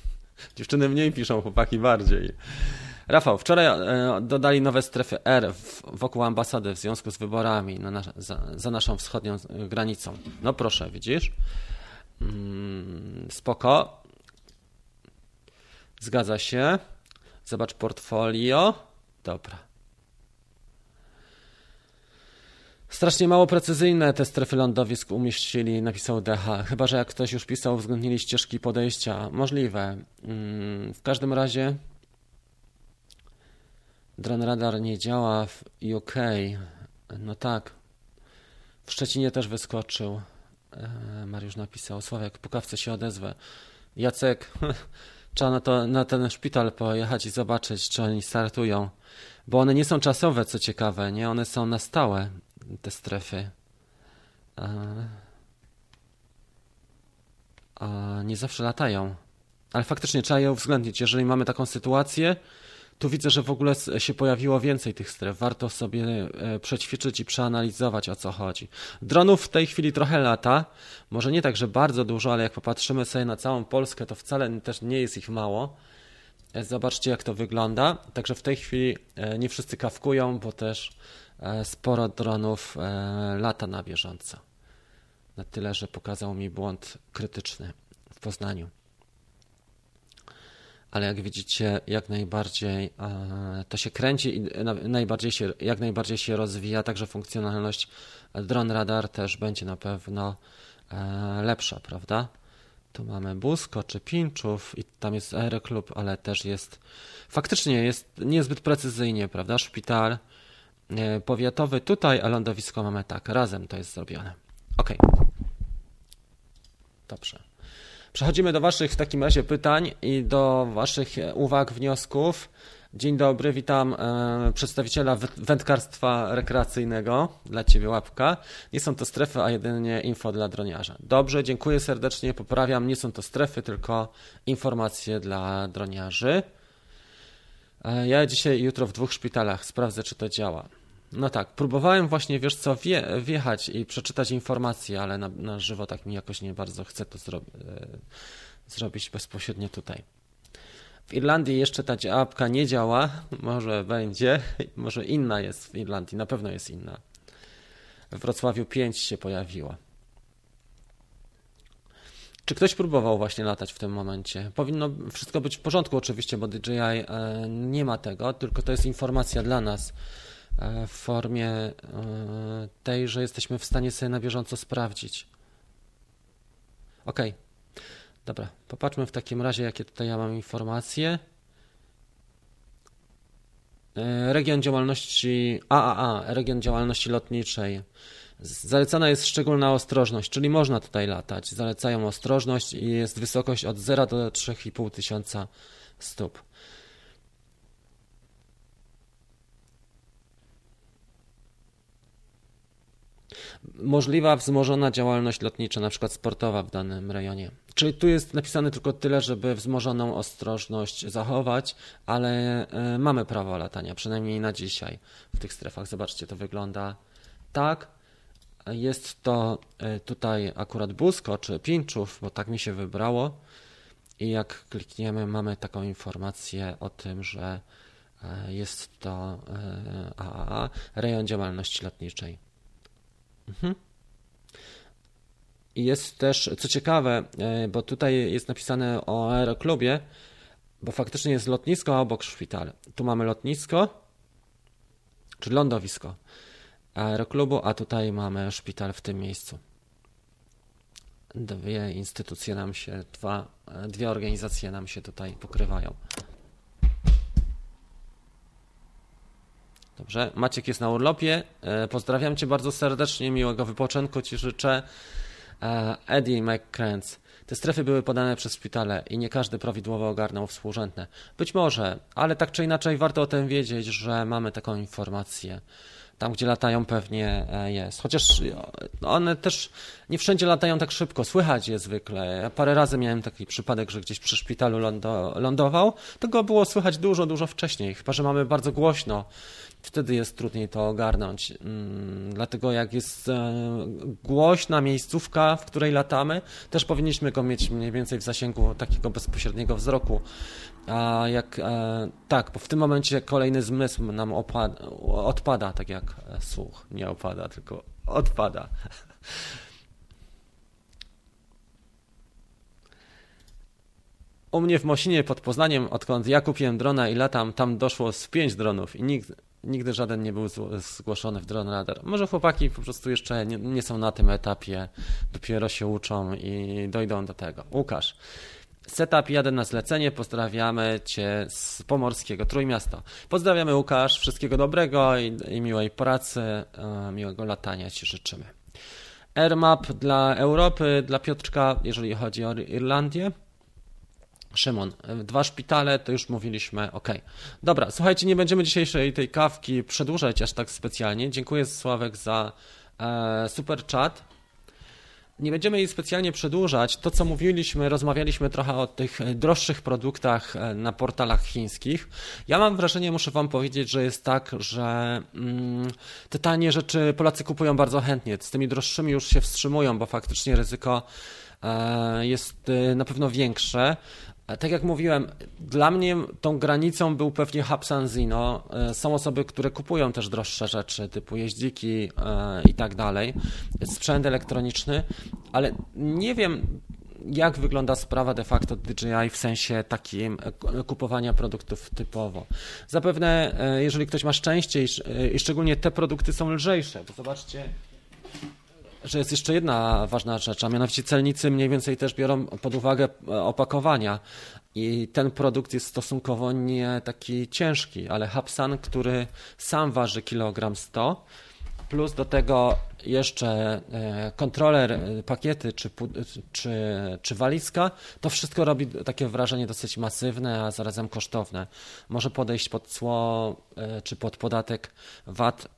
Dziewczyny mniej piszą, chłopaki bardziej. Rafał, wczoraj e, dodali nowe strefy R wokół ambasady w związku z wyborami na, za, za naszą wschodnią granicą. No proszę, widzisz? Mm, spoko. Zgadza się. Zobacz portfolio. Dobra. Strasznie mało precyzyjne te strefy lądowisk umieścili, napisał DH. Chyba, że jak ktoś już pisał, uwzględnili ścieżki podejścia. Możliwe. Mm, w każdym razie Drone Radar nie działa w UK. No tak. W Szczecinie też wyskoczył. E, Mariusz napisał, Sławek, po kawce się odezwę. Jacek, trzeba na, to, na ten szpital pojechać i zobaczyć, czy oni startują. Bo one nie są czasowe, co ciekawe, nie? One są na stałe, te strefy. A, a nie zawsze latają. Ale faktycznie trzeba je uwzględnić. Jeżeli mamy taką sytuację, tu widzę, że w ogóle się pojawiło więcej tych stref. Warto sobie e, przećwiczyć i przeanalizować o co chodzi. Dronów w tej chwili trochę lata. Może nie tak, że bardzo dużo, ale jak popatrzymy sobie na całą Polskę, to wcale też nie jest ich mało. E, zobaczcie, jak to wygląda. Także w tej chwili e, nie wszyscy kawkują, bo też sporo dronów lata na bieżąco. Na tyle, że pokazał mi błąd krytyczny w Poznaniu ale jak widzicie, jak najbardziej e, to się kręci i najbardziej się, jak najbardziej się rozwija, także funkcjonalność Drone Radar też będzie na pewno e, lepsza, prawda? Tu mamy Busko czy Pinczów i tam jest Aeroklub, ale też jest faktycznie jest niezbyt precyzyjnie, prawda? Szpital e, powiatowy tutaj, a lądowisko mamy tak, razem to jest zrobione. Ok. Dobrze. Przechodzimy do Waszych w takim razie pytań i do Waszych uwag, wniosków. Dzień dobry, witam e, przedstawiciela wędkarstwa rekreacyjnego. Dla Ciebie łapka. Nie są to strefy, a jedynie info dla droniarza. Dobrze, dziękuję serdecznie, poprawiam. Nie są to strefy, tylko informacje dla droniarzy. E, ja dzisiaj i jutro w dwóch szpitalach sprawdzę, czy to działa. No tak, próbowałem właśnie, wiesz co, wje, wjechać i przeczytać informacje, ale na, na żywo tak mi jakoś nie bardzo chcę to zro, e, zrobić bezpośrednio tutaj. W Irlandii jeszcze ta apka nie działa, może będzie, może inna jest w Irlandii, na pewno jest inna. W Wrocławiu 5 się pojawiła. Czy ktoś próbował właśnie latać w tym momencie? Powinno wszystko być w porządku oczywiście, bo DJI e, nie ma tego, tylko to jest informacja dla nas w formie e, tej, że jesteśmy w stanie sobie na bieżąco sprawdzić. Ok, dobra, popatrzmy w takim razie, jakie tutaj ja mam informacje. Region działalności AAA, region działalności lotniczej. Zalecana jest szczególna ostrożność, czyli można tutaj latać. Zalecają ostrożność i jest wysokość od 0 do 3,5 tysiąca stóp. Możliwa wzmożona działalność lotnicza, na przykład sportowa w danym rejonie. Czyli tu jest napisane tylko tyle, żeby wzmożoną ostrożność zachować, ale e, mamy prawo latania, przynajmniej na dzisiaj w tych strefach. Zobaczcie, to wygląda tak. Jest to e, tutaj akurat Busko czy Pińczów, bo tak mi się wybrało. I jak klikniemy, mamy taką informację o tym, że e, jest to AAA, rejon działalności lotniczej. Mhm. I jest też, co ciekawe, bo tutaj jest napisane o aeroklubie, bo faktycznie jest lotnisko, a obok szpital. Tu mamy lotnisko, czy lądowisko aeroklubu, a tutaj mamy szpital w tym miejscu. Dwie instytucje nam się, dwa, dwie organizacje nam się tutaj pokrywają. Dobrze, Maciek jest na urlopie. E, pozdrawiam Cię bardzo serdecznie, miłego wypoczynku Ci życzę. E, Eddie McCrance. Te strefy były podane przez szpitale i nie każdy prawidłowo ogarnął współrzędne. Być może, ale tak czy inaczej warto o tym wiedzieć, że mamy taką informację. Tam, gdzie latają, pewnie e, jest. Chociaż one też nie wszędzie latają tak szybko. Słychać je zwykle. Ja parę razy miałem taki przypadek, że gdzieś przy szpitalu lądował. Tego było słychać dużo, dużo wcześniej. Chyba, że mamy bardzo głośno wtedy jest trudniej to ogarnąć. Mm, dlatego jak jest e, głośna miejscówka, w której latamy, też powinniśmy go mieć mniej więcej w zasięgu takiego bezpośredniego wzroku. A jak e, tak, bo w tym momencie kolejny zmysł nam opada, odpada, tak jak e, słuch. Nie opada, tylko odpada. U mnie w Mosinie pod Poznaniem, odkąd ja kupiłem drona i latam, tam doszło z pięć dronów i nikt Nigdy żaden nie był zgłoszony w Drone Radar. Może chłopaki po prostu jeszcze nie, nie, są na tym etapie, dopiero się uczą i dojdą do tego. Łukasz. Setup jeden na zlecenie. Pozdrawiamy Cię z Pomorskiego Trójmiasto. Pozdrawiamy Łukasz, wszystkiego dobrego i, i miłej pracy, e, miłego latania Ci życzymy. AirMap dla Europy, dla Piotrka, jeżeli chodzi o Irlandię. Szymon, dwa szpitale, to już mówiliśmy, ok. Dobra, słuchajcie, nie będziemy dzisiejszej tej kawki przedłużać aż tak specjalnie. Dziękuję Sławek za e, super chat. Nie będziemy jej specjalnie przedłużać. To, co mówiliśmy, rozmawialiśmy trochę o tych droższych produktach e, na portalach chińskich. Ja mam wrażenie, muszę Wam powiedzieć, że jest tak, że mm, te tanie rzeczy Polacy kupują bardzo chętnie. Z tymi droższymi już się wstrzymują, bo faktycznie ryzyko e, jest e, na pewno większe. Tak jak mówiłem, dla mnie tą granicą był pewnie Hapsanzino. E, są osoby, które kupują też droższe rzeczy, typu jeździki e, i tak dalej, sprzęt elektroniczny, ale nie wiem, jak wygląda sprawa de facto DJI w sensie takim e, kupowania produktów typowo. Zapewne, jeżeli ktoś ma szczęście i szczególnie te produkty są lżejsze, bo zobaczcie, że jest jeszcze jedna ważna rzecz, a mianowicie celnicy mniej więcej też biorą pod uwagę e, opakowania. I ten produkt jest stosunkowo nie taki ciężki, ale Hapsan, który sam waży kilogram 100, plus do tego jeszcze e, kontroler, e, pakiety czy, czy, czy walizka, to wszystko robi takie wrażenie dosyć masywne, a zarazem kosztowne. Może podejść pod cło e, czy pod podatek VAT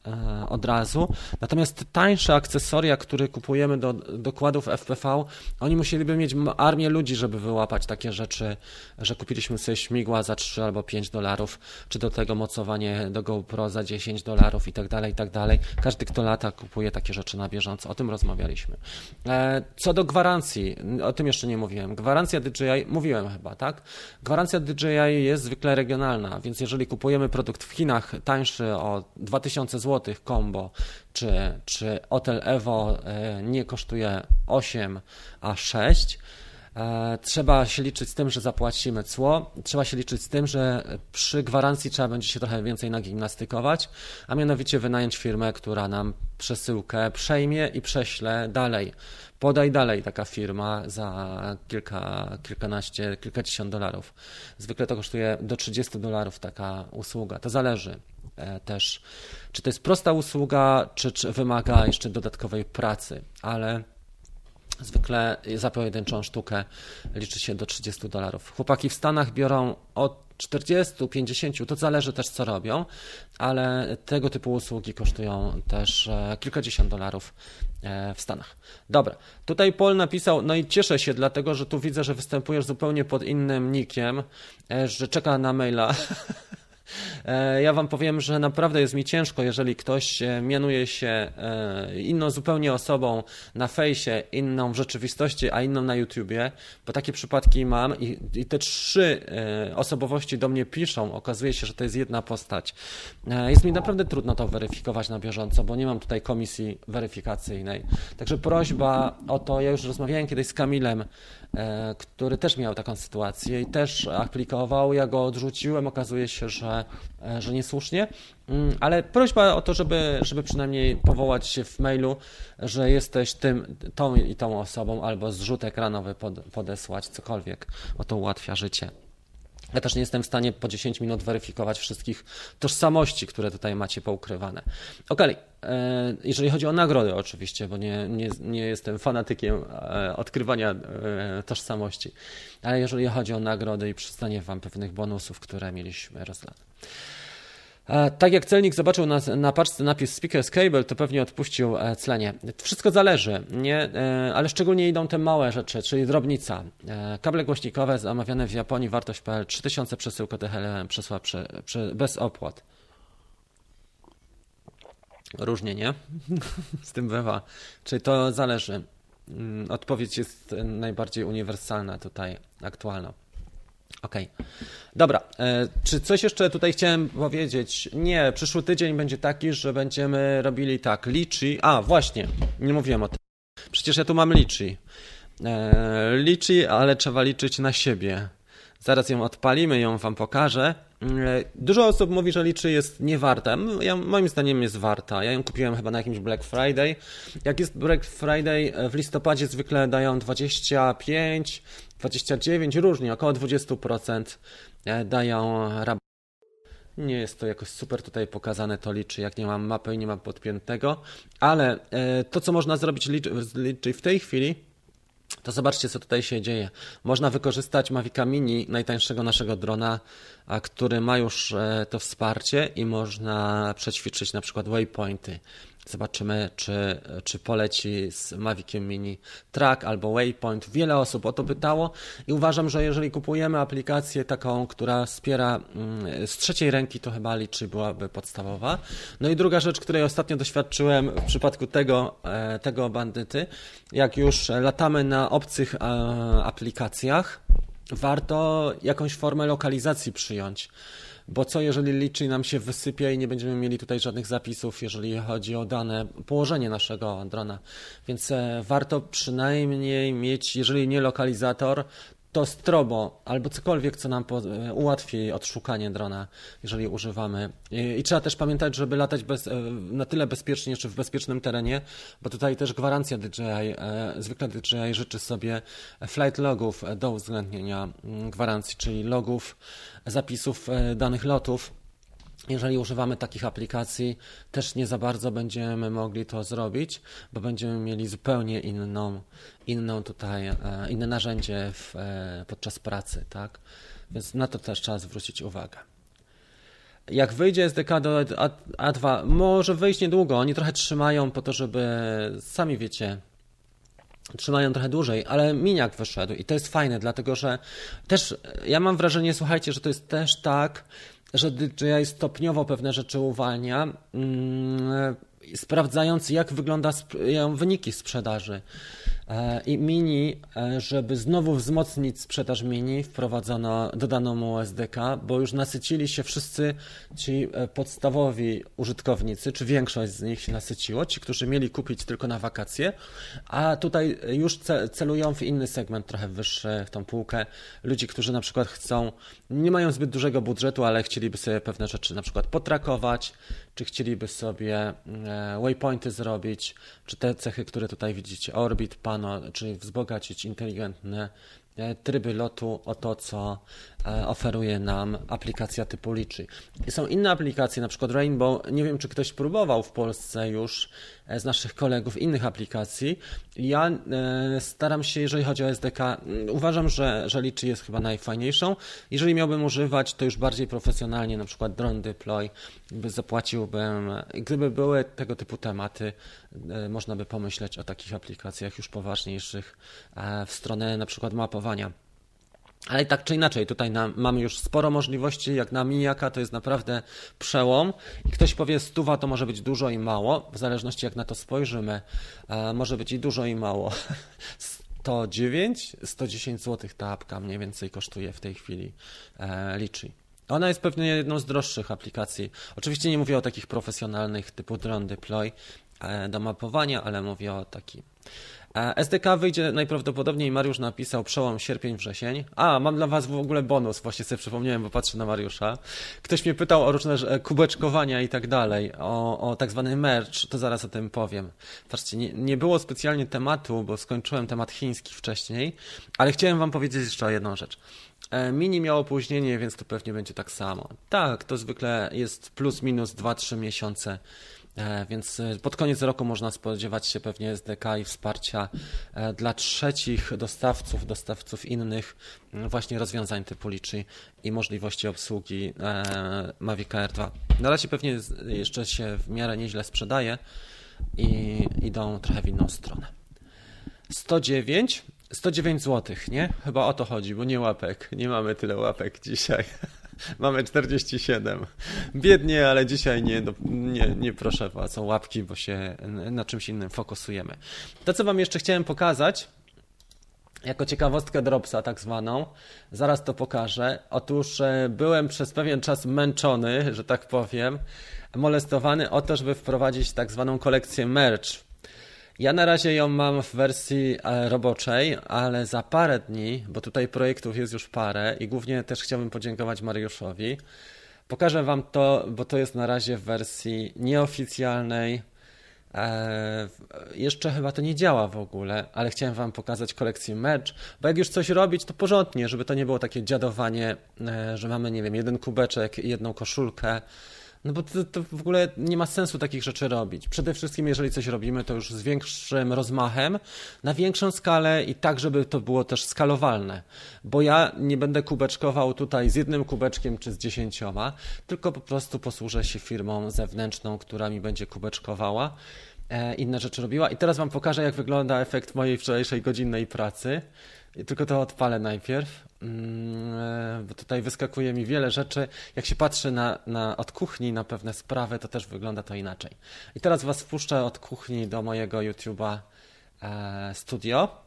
od razu. Natomiast tańsze akcesoria, które kupujemy do dokładów FPV, oni musieliby mieć armię ludzi, żeby wyłapać takie rzeczy, że kupiliśmy sobie śmigła za 3 albo 5 dolarów, czy do tego mocowanie do GoPro za 10 dolarów i tak dalej, i tak dalej. Każdy, kto lata, kupuje takie rzeczy na bieżąco. O tym rozmawialiśmy. E, co do gwarancji, o tym jeszcze nie mówiłem. Gwarancja DJI, mówiłem chyba, tak? Gwarancja DJI jest zwykle regionalna, więc jeżeli kupujemy produkt w Chinach tańszy o 2000 zł combo, czy, czy Hotel Evo e, nie kosztuje 8, a 6, E, trzeba się liczyć z tym, że zapłacimy cło, trzeba się liczyć z tym, że przy gwarancji trzeba będzie się trochę więcej nagimnastykować, a mianowicie wynająć firmę, która nam przesyłkę przejmie i prześle dalej. Podaj dalej taka firma za kilka, kilkanaście, kilkadziesiąt dolarów. Zwykle to kosztuje do 30 dolarów taka usługa. To zależy e, też, czy to jest prosta usługa, czy, czy wymaga jeszcze dodatkowej pracy, ale Zwykle za pojedynczą sztukę liczy się do 30 dolarów. Chłopaki w Stanach biorą od 40, 50, to zależy też co robią, ale tego typu usługi kosztują też e, kilkadziesiąt dolarów e, w Stanach. Dobra, tutaj Paul napisał, no i cieszę się, dlatego że tu widzę, że występujesz zupełnie pod innym nikiem, e, że czeka na maila. E, ja Wam powiem, że naprawdę jest mi ciężko, jeżeli ktoś e, mianuje się e, inną zupełnie osobą na fejsie, inną w rzeczywistości, a inną na YouTubie, bo takie przypadki mam i, i te trzy osobowości do mnie piszą. Okazuje się, że to jest jedna postać. Jest mi naprawdę trudno to weryfikować na bieżąco, bo nie mam tutaj komisji weryfikacyjnej. Także prośba o to, ja już rozmawiałem kiedyś z Kamilem, który też miał taką sytuację i też aplikował, ja go odrzuciłem, okazuje się, że E, że, niesłusznie, mm, ale prośba o to, żeby, żeby przynajmniej powołać się w mailu, że jesteś tym, tą i tą osobą, albo zrzut ekranowy pod, podesłać, cokolwiek, o to ułatwia życie. Ja też nie jestem w stanie po 10 minut weryfikować wszystkich tożsamości, które tutaj macie poukrywane. Ok, e, jeżeli chodzi o nagrody, oczywiście, bo nie, nie, nie jestem fanatykiem e, odkrywania tożsamości, ale jeżeli chodzi o nagrody i przyznanie Wam pewnych bonusów, które mieliśmy rozdane. Tak jak celnik zobaczył na, na paczce napis Speakers Cable, to pewnie odpuścił e, clenie. Wszystko zależy, nie? E, ale szczególnie idą te małe rzeczy, czyli drobnica. E, kable głośnikowe zamawiane w Japonii, wartość PL 3000 przesyłka DHL przesła bez opłat. Różnie, nie? Z tym bywa. Czyli to zależy. Mm, odpowiedź jest najbardziej uniwersalna tutaj, aktualna. Okej. Okay. Dobra, e, czy coś jeszcze tutaj chciałem powiedzieć? Nie, przyszły tydzień będzie taki, że będziemy robili tak, liczy. A, właśnie, nie mówiłem o tym. Przecież ja tu mam liczy. E, liczy, ale trzeba liczyć na siebie. Zaraz ją odpalimy, ją wam pokażę. E, dużo osób mówi, że liczy jest niewarta. Ja, moim zdaniem jest warta. Ja ją kupiłem chyba na jakimś Black Friday. Jak jest Black Friday, w listopadzie zwykle dają 25, 29, różnie, około 20% e, dają rabat. Nie jest to jakoś super tutaj pokazane to liczy, jak nie mam mapy i nie mam podpiętego, ale e, to, co można zrobić liczy w tej chwili, to zobaczcie, co tutaj się dzieje. Można wykorzystać Mavica Mini, najtańszego naszego drona, który ma już e, to wsparcie i można przećwiczyć na przykład waypointy. Zobaczymy, czy, czy poleci z Maviciem Mini Track albo Waypoint. Wiele osób o to pytało i uważam, że jeżeli kupujemy aplikację taką, która wspiera mm, z trzeciej ręki, to chyba liczy byłaby podstawowa. No i druga rzecz, której ostatnio doświadczyłem w przypadku tego, e, tego bandyty, jak już latamy na obcych e, aplikacjach, warto jakąś formę lokalizacji przyjąć. Bo co jeżeli liczy nam się wysypie i nie będziemy mieli tutaj żadnych zapisów, jeżeli chodzi o dane, położenie naszego drona. Więc e, warto przynajmniej mieć, jeżeli nie lokalizator, to strobo albo cokolwiek, co nam e, ułatwi odszukanie drona, jeżeli używamy. I, I, trzeba też pamiętać, żeby latać bez, e, na tyle bezpiecznie, czy w bezpiecznym terenie, bo tutaj też gwarancja DJI, e, zwykle DJI życzy sobie flight logów do uwzględnienia mm, gwarancji, czyli logów, zapisów danych lotów jeżeli używamy takich aplikacji, też nie za bardzo będziemy mogli to zrobić, bo będziemy mieli zupełnie inną, inną tutaj, e, inne narzędzie w, e, podczas pracy, tak? Więc na to też trzeba zwrócić uwagę. Jak wyjdzie SDK do A2, może wyjść niedługo, oni trochę trzymają po to, żeby, sami wiecie, trzymają trochę dłużej, ale miniak wyszedł i to jest fajne, dlatego że też ja mam wrażenie, słuchajcie, że to jest też tak, że DJI stopniowo pewne rzeczy uwalnia, mm, sprawdzając jak wyglądają wyniki sprzedaży. E, I Mini, e, żeby znowu wzmocnić sprzedaż Mini, wprowadzono, dodano mu SDK, bo już nasycili się wszyscy ci e, podstawowi użytkownicy, czy większość z nich się nasyciło, ci, którzy mieli kupić tylko na wakacje, a tutaj już celują w inny segment, trochę wyższy, w tą półkę, ludzi, którzy na przykład chcą, nie mają zbyt dużego budżetu, ale chcieliby sobie pewne rzeczy na przykład potrakować, czy chcieliby sobie waypointy zrobić, czy te cechy, które tutaj widzicie, Orbit, Pan, czyli wzbogacić inteligentne e, tryby lotu o to, co e, oferuje nam aplikacja typu Liczy. Są inne aplikacje, na przykład Rainbow. Nie wiem, czy ktoś próbował w Polsce już E, z naszych kolegów innych aplikacji. Ja e, staram się, jeżeli chodzi o SDK, mm, uważam, że, że Liczy jest chyba najfajniejszą. Jeżeli miałbym używać, to już bardziej profesjonalnie, na przykład Drone Deploy, zapłaciłbym, gdyby były tego typu tematy, e, można by pomyśleć o takich aplikacjach już poważniejszych w stronę na przykład mapowania. Ale tak czy inaczej, tutaj na, mamy już sporo możliwości, jak na Mijaka to jest naprawdę przełom. I ktoś powie, stuwa to może być dużo i mało, w zależności jak na to spojrzymy, e, może być i dużo i mało. 109, 110 zł ta apka mniej więcej kosztuje w tej chwili e. Ona jest pewnie jedną z droższych aplikacji. Oczywiście nie mówię o takich profesjonalnych typu Drone Deploy e, do mapowania, ale mówię o takim SDK wyjdzie najprawdopodobniej, Mariusz napisał przełom sierpień-wrzesień. A, mam dla Was w ogóle bonus, właśnie sobie przypomniałem, bo patrzę na Mariusza. Ktoś mnie pytał o różne e, kubeczkowania i tak dalej, o, o tak zwany merch, to zaraz o tym powiem. Patrzcie, nie, nie było specjalnie tematu, bo skończyłem temat chiński wcześniej, ale chciałem Wam powiedzieć jeszcze jedną rzecz. E, mini miało opóźnienie, więc to pewnie będzie tak samo. Tak, to zwykle jest plus minus 2-3 miesiące więc e, pod koniec roku można spodziewać się pewnie SDK i wsparcia e, dla trzecich dostawców, dostawców innych właśnie rozwiązań typu Liczy i możliwości obsługi Mavic Air 2. Na razie pewnie jeszcze się w miarę nieźle sprzedaje i idą trochę w inną stronę. 109 109 zł, nie? Chyba o to chodzi, bo nie łapek. Nie mamy tyle łapek dzisiaj. Mamy 47. Biednie, ale dzisiaj nie, nie, nie proszę was o łapki, bo się na czymś innym fokusujemy. To, co wam jeszcze chciałem pokazać, jako ciekawostkę Dropsa tak zwaną, zaraz to pokażę. Otóż e, byłem przez pewien czas męczony, że tak powiem, molestowany o to, żeby wprowadzić tak zwaną kolekcję merch ja na razie ją mam w wersji e, roboczej, ale za parę dni, bo tutaj projektów jest już parę i głównie też chciałbym podziękować Mariuszowi. Pokażę Wam to, bo to jest na razie w wersji nieoficjalnej. Eee, jeszcze chyba to nie działa w ogóle, ale chciałem Wam pokazać kolekcję merch, bo jak już coś robić, to porządnie, żeby to nie było takie dziadowanie, e, że mamy, nie wiem, jeden kubeczek i jedną koszulkę no bo to, to, w ogóle nie ma sensu takich rzeczy robić. Przede wszystkim, jeżeli coś robimy, to już z większym rozmachem, na większą skalę i tak, żeby to było też skalowalne. Bo ja nie będę kubeczkował tutaj z jednym kubeczkiem czy z dziesięcioma, tylko po prostu posłużę się firmą zewnętrzną, która mi będzie kubeczkowała, e, inne rzeczy robiła. I teraz Wam pokażę, jak wygląda efekt mojej wczorajszej godzinnej pracy. Tylko to odpalę najpierw, mm, e, bo tutaj wyskakuje mi wiele rzeczy. Jak się patrzy na, na, od kuchni na pewne sprawy, to też wygląda to inaczej. I teraz Was wpuszczę od kuchni do mojego YouTube'a e, studio.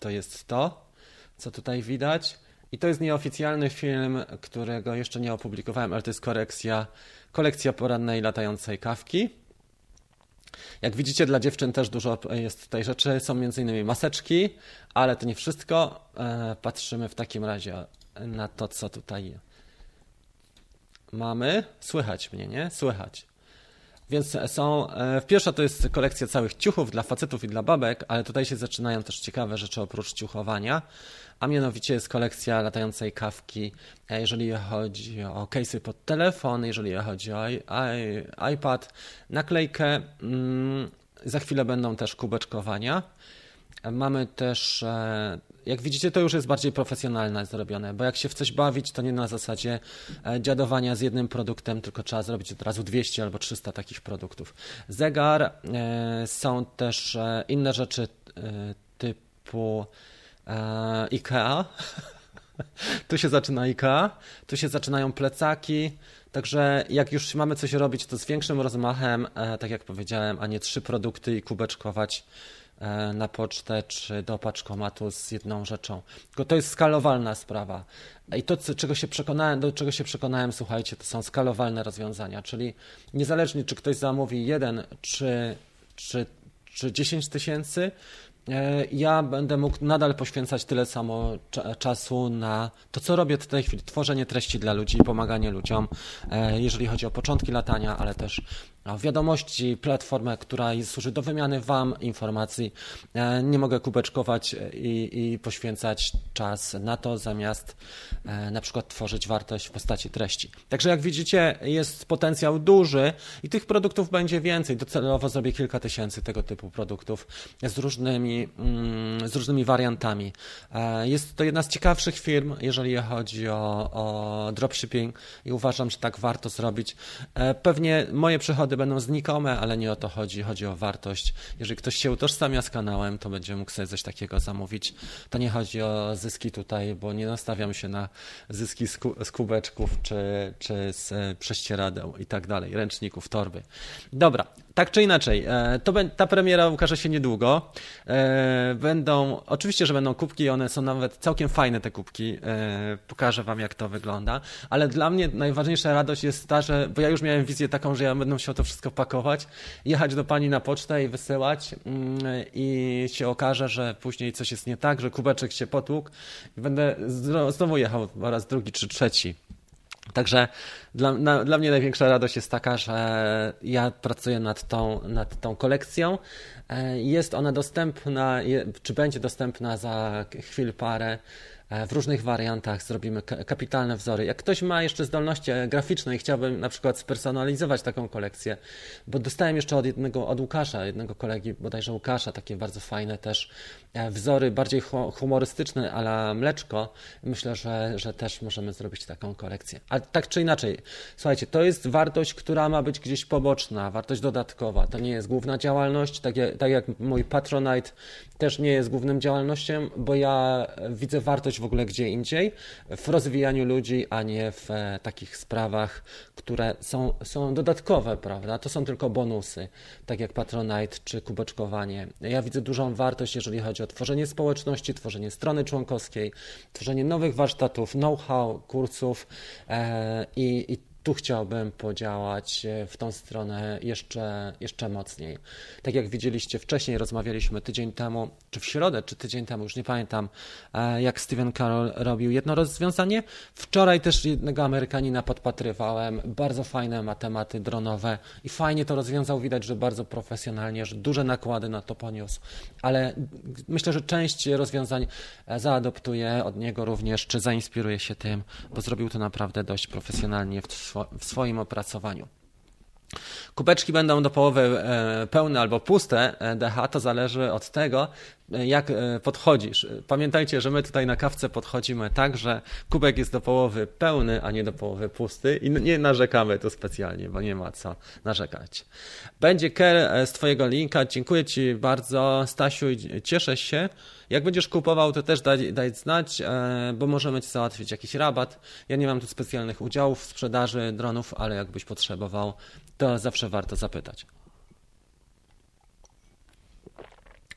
To jest to, co tutaj widać. I to jest nieoficjalny film, którego jeszcze nie opublikowałem, ale to jest korekcja, kolekcja porannej latającej kawki. Jak widzicie, dla dziewczyn też dużo jest tutaj rzeczy. Są m.in. maseczki, ale to nie wszystko. E, patrzymy w takim razie na to, co tutaj mamy. Słychać mnie, nie? Słychać. Więc są, e, pierwsza to jest kolekcja całych ciuchów dla facetów i dla babek, ale tutaj się zaczynają też ciekawe rzeczy oprócz ciuchowania, a mianowicie jest kolekcja latającej kawki, e, jeżeli chodzi o case'y pod telefon, jeżeli chodzi o iPad, naklejkę, mm, za chwilę będą też kubeczkowania. Mamy też e, jak widzicie, to już jest bardziej profesjonalne zrobione, bo jak się w coś bawić, to nie na zasadzie e, dziadowania z jednym produktem, tylko trzeba zrobić od razu 200 albo 300 takich produktów. Zegar, e, są też e, inne rzeczy typu IKEA. tu się zaczyna IKEA, tu się zaczynają plecaki, Także jak już mamy coś robić, to z większym rozmachem, tak jak powiedziałem, a nie trzy produkty i kubeczkować na pocztę czy do paczkomatu z jedną rzeczą. Tylko to jest skalowalna sprawa. I to, czego się przekonałem, do czego się przekonałem, słuchajcie, to są skalowalne rozwiązania, czyli niezależnie czy ktoś zamówi jeden czy, czy, czy 10 tysięcy, E, ja będę mógł nadal poświęcać tyle samo czasu na to, co robię w tej chwili, tworzenie treści dla ludzi, pomaganie ludziom, e, jeżeli chodzi o początki latania, ale też wiadomości, platformę, która służy do wymiany Wam informacji. E, nie mogę kubeczkować i, i poświęcać czas na to, zamiast e, na przykład tworzyć wartość w postaci treści. Także jak widzicie, jest potencjał duży i tych produktów będzie więcej. Docelowo zrobię kilka tysięcy tego typu produktów z różnymi, mm, z różnymi wariantami. E, jest to jedna z ciekawszych firm, jeżeli chodzi o, o dropshipping i uważam, że tak warto zrobić. Pewnie moje przychody będą znikome, ale nie o to chodzi. Chodzi o wartość. Jeżeli ktoś się utożsamia z kanałem, to będzie mógł sobie coś takiego zamówić. To nie chodzi o zyski tutaj, bo nie nastawiam się na zyski z kubeczków czy, czy z e, prześcieradeł i tak dalej, ręczników, torby. Dobra, tak czy inaczej, e, to ta premiera ukaże się niedługo. E, będą, oczywiście, że będą kubki, one są nawet całkiem fajne te kubki. Pokażę wam, jak to wygląda. Ale dla mnie najważniejsza radość jest ta, że, bo ja już miałem wizję taką, że ja będę musiał to wszystko pakować, jechać do pani na pocztę i wysyłać mm, i się okaże, że później coś jest nie tak, że kubeczek się potłukł i będę znowu jechał po raz drugi czy trzeci. Także dla, na, dla mnie największa radość jest taka, że ja pracuję nad tą, nad tą kolekcją. E, jest ona dostępna, czy będzie dostępna za chwilę parę w różnych wariantach zrobimy kapitalne wzory. Jak ktoś ma jeszcze zdolności e, graficzne i chciałbym na przykład spersonalizować taką kolekcję, bo dostałem jeszcze od jednego, od Łukasza, jednego kolegi, bodajże Łukasza, takie bardzo fajne też e, wzory, bardziej humorystyczne, ale mleczko. Myślę, że, że też możemy zrobić taką kolekcję. A tak czy inaczej, słuchajcie, to jest wartość, która ma być gdzieś poboczna, wartość dodatkowa. To nie jest główna działalność, tak jak, tak jak mój Patronite też nie jest główną działalnością, bo ja widzę wartość w ogóle gdzie indziej, w rozwijaniu ludzi, a nie w e, takich sprawach, które są, są dodatkowe, prawda? To są tylko bonusy, tak jak Patronite czy kubeczkowanie. Ja widzę dużą wartość, jeżeli chodzi o tworzenie społeczności, tworzenie strony członkowskiej, tworzenie nowych warsztatów, know-how, kursów e, i, i tu chciałbym podziałać e, w tą stronę jeszcze, jeszcze mocniej. Tak jak widzieliście wcześniej, rozmawialiśmy tydzień temu, czy w środę, czy tydzień temu, już nie pamiętam, e, jak Steven Carroll robił jedno rozwiązanie. Wczoraj też jednego Amerykanina podpatrywałem, bardzo fajne matematy dronowe i fajnie to rozwiązał, widać, że bardzo profesjonalnie, że duże nakłady na to poniósł, ale myślę, że część rozwiązań e, zaadoptuje od niego również, czy zainspiruje się tym, bo zrobił to naprawdę dość profesjonalnie w w swoim opracowaniu. Kubeczki będą do połowy e, pełne albo puste e, DH, to zależy od tego, jak podchodzisz. Pamiętajcie, że my tutaj na kawce podchodzimy tak, że kubek jest do połowy pełny, a nie do połowy pusty i nie narzekamy tu specjalnie, bo nie ma co narzekać. Będzie Ker z Twojego linka. Dziękuję Ci bardzo, Stasiu, i cieszę się. Jak będziesz kupował, to też daj, daj znać, bo możemy Ci załatwić jakiś rabat. Ja nie mam tu specjalnych udziałów w sprzedaży dronów, ale jakbyś potrzebował, to zawsze warto zapytać.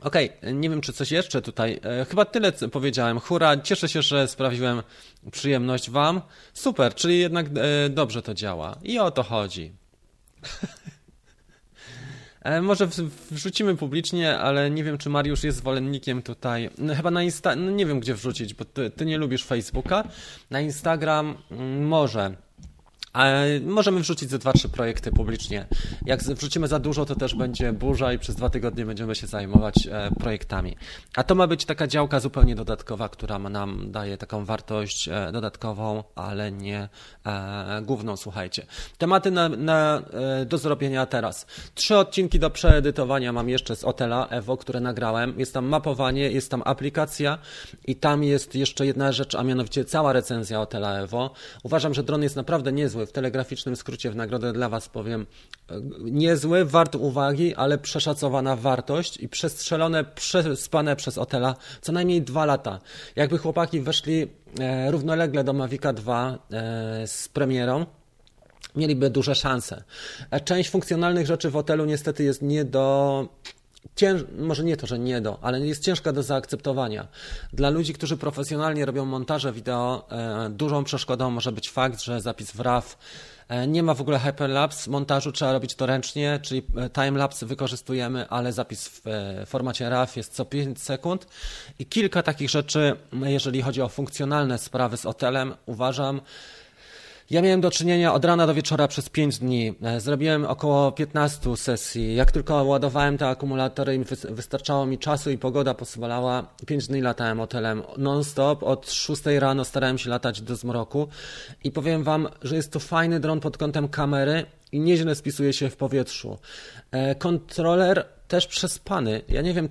Okej, okay, nie wiem, czy coś jeszcze tutaj. E, chyba tyle powiedziałem. Hura, cieszę się, że sprawiłem przyjemność Wam. Super, czyli jednak e, dobrze to działa. I o to chodzi. E, może wrzucimy publicznie, ale nie wiem, czy Mariusz jest zwolennikiem tutaj. No, chyba na Insta... No nie wiem, gdzie wrzucić, bo ty, ty nie lubisz Facebooka. Na Instagram mm, może. Możemy wrzucić ze dwa, trzy projekty publicznie. Jak wrzucimy za dużo, to też będzie burza i przez dwa tygodnie będziemy się zajmować e, projektami. A to ma być taka działka zupełnie dodatkowa, która nam daje taką wartość e, dodatkową, ale nie e, główną, słuchajcie. Tematy na, na, do zrobienia teraz. Trzy odcinki do przeedytowania mam jeszcze z Otela Evo, które nagrałem. Jest tam mapowanie, jest tam aplikacja i tam jest jeszcze jedna rzecz, a mianowicie cała recenzja Otela Evo. Uważam, że dron jest naprawdę niezły w telegraficznym skrócie w nagrodę dla Was powiem. Niezły, wart uwagi, ale przeszacowana wartość i przestrzelone, przespane przez Otela co najmniej dwa lata. Jakby chłopaki weszli e, równolegle do Mavica 2 e, z premierą, mieliby duże szanse. E, część funkcjonalnych rzeczy w hotelu niestety jest nie do Cięż, może nie to, że nie do, ale jest ciężka do zaakceptowania. Dla ludzi, którzy profesjonalnie robią montaże wideo, e, dużą przeszkodą może być fakt, że zapis w RAW e, nie ma w ogóle hyperlapse montażu, trzeba robić to ręcznie, czyli e, timelapse wykorzystujemy, ale zapis w formacie RAW jest co 5 sekund. I kilka takich rzeczy, jeżeli chodzi o funkcjonalne sprawy z hotelem, uważam, ja miałem do czynienia od rana do wieczora przez 5 dni. E, zrobiłem około 15 sesji. Jak tylko ładowałem te akumulatory wystarczało mi czasu i pogoda pozwalała, 5 dni latałem hotelem non-stop. Od 6 rano starałem się latać do zmroku i powiem Wam, że jest to fajny dron pod kątem kamery i nieźle spisuje się w powietrzu. E, kontroler też przespany. Ja nie wiem,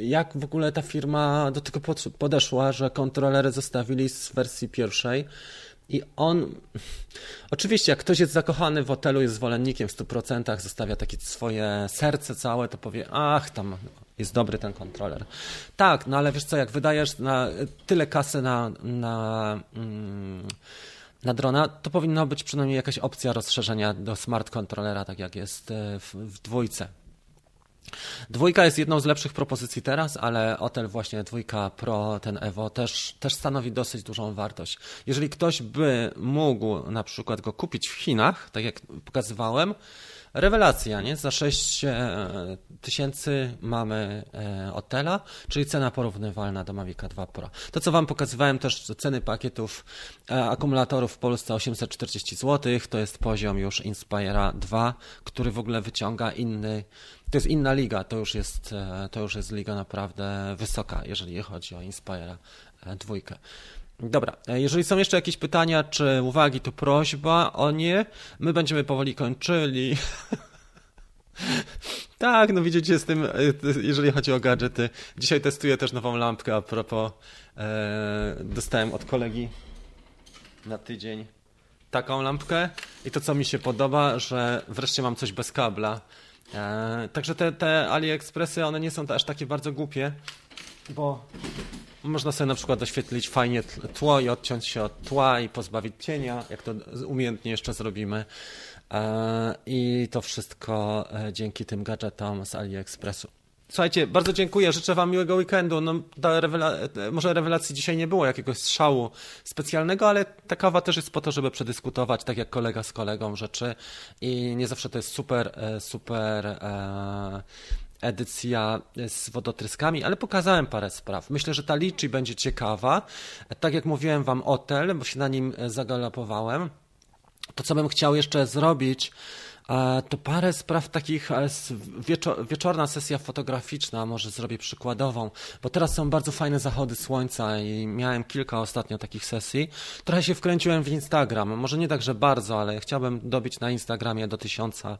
jak w ogóle ta firma do tego podeszła, że kontrolery zostawili z wersji pierwszej. I on, oczywiście, jak ktoś jest zakochany w hotelu, jest zwolennikiem w 100%, zostawia takie swoje serce całe, to powie, ach, tam jest dobry ten kontroler. Tak, no ale wiesz co, jak wydajesz na tyle kasy na, na, mm, na drona, to powinna być przynajmniej jakaś opcja rozszerzenia do smart kontrolera, tak jak jest e, w, w dwójce. Dwójka jest jedną z lepszych propozycji teraz, ale Otel właśnie dwójka Pro, ten Evo też, też stanowi dosyć dużą wartość. Jeżeli ktoś by mógł na przykład go kupić w Chinach, tak jak pokazywałem, Rewelacja, nie? Za 6 e, tysięcy mamy Otela, czyli cena porównywalna do Mavica 2 Pro. To, co Wam pokazywałem też, ceny pakietów e, akumulatorów w Polsce 840 zł, to jest poziom już Inspira 2, który w ogóle wyciąga inny to jest inna liga, to już jest, e, to już jest liga naprawdę wysoka, jeżeli chodzi o Inspire dwójkę. Dobra, e, jeżeli są jeszcze jakieś pytania czy uwagi, to prośba o nie. My będziemy powoli kończyli. tak, no widzicie z tym, e, jeżeli chodzi o gadżety. Dzisiaj testuję też nową lampkę a propos. E, dostałem od kolegi na tydzień taką lampkę i to co mi się podoba, że wreszcie mam coś bez kabla. E, także te, te AliExpressy, one nie są aż takie bardzo głupie, bo można sobie na przykład doświetlić fajnie tło i odciąć się od tła i pozbawić cienia, jak to umiejętnie jeszcze zrobimy. E, I to wszystko e, dzięki tym gadżetom z AliExpressu. Słuchajcie, bardzo dziękuję, życzę Wam miłego weekendu. No, rewela może rewelacji dzisiaj nie było, jakiegoś strzału specjalnego, ale ta kawa też jest po to, żeby przedyskutować, tak jak kolega z kolegą, rzeczy i nie zawsze to jest super, e, super e, edycja z wodotryskami, ale pokazałem parę spraw. Myślę, że ta liczy będzie ciekawa. Tak jak mówiłem Wam o bo się na nim zagalopowałem. To, co bym chciał jeszcze zrobić, to parę spraw takich, wieczor, wieczorna sesja fotograficzna, może zrobię przykładową, bo teraz są bardzo fajne zachody słońca i miałem kilka ostatnio takich sesji. Trochę się wkręciłem w Instagram, może nie tak, że bardzo, ale chciałbym dobić na Instagramie do tysiąca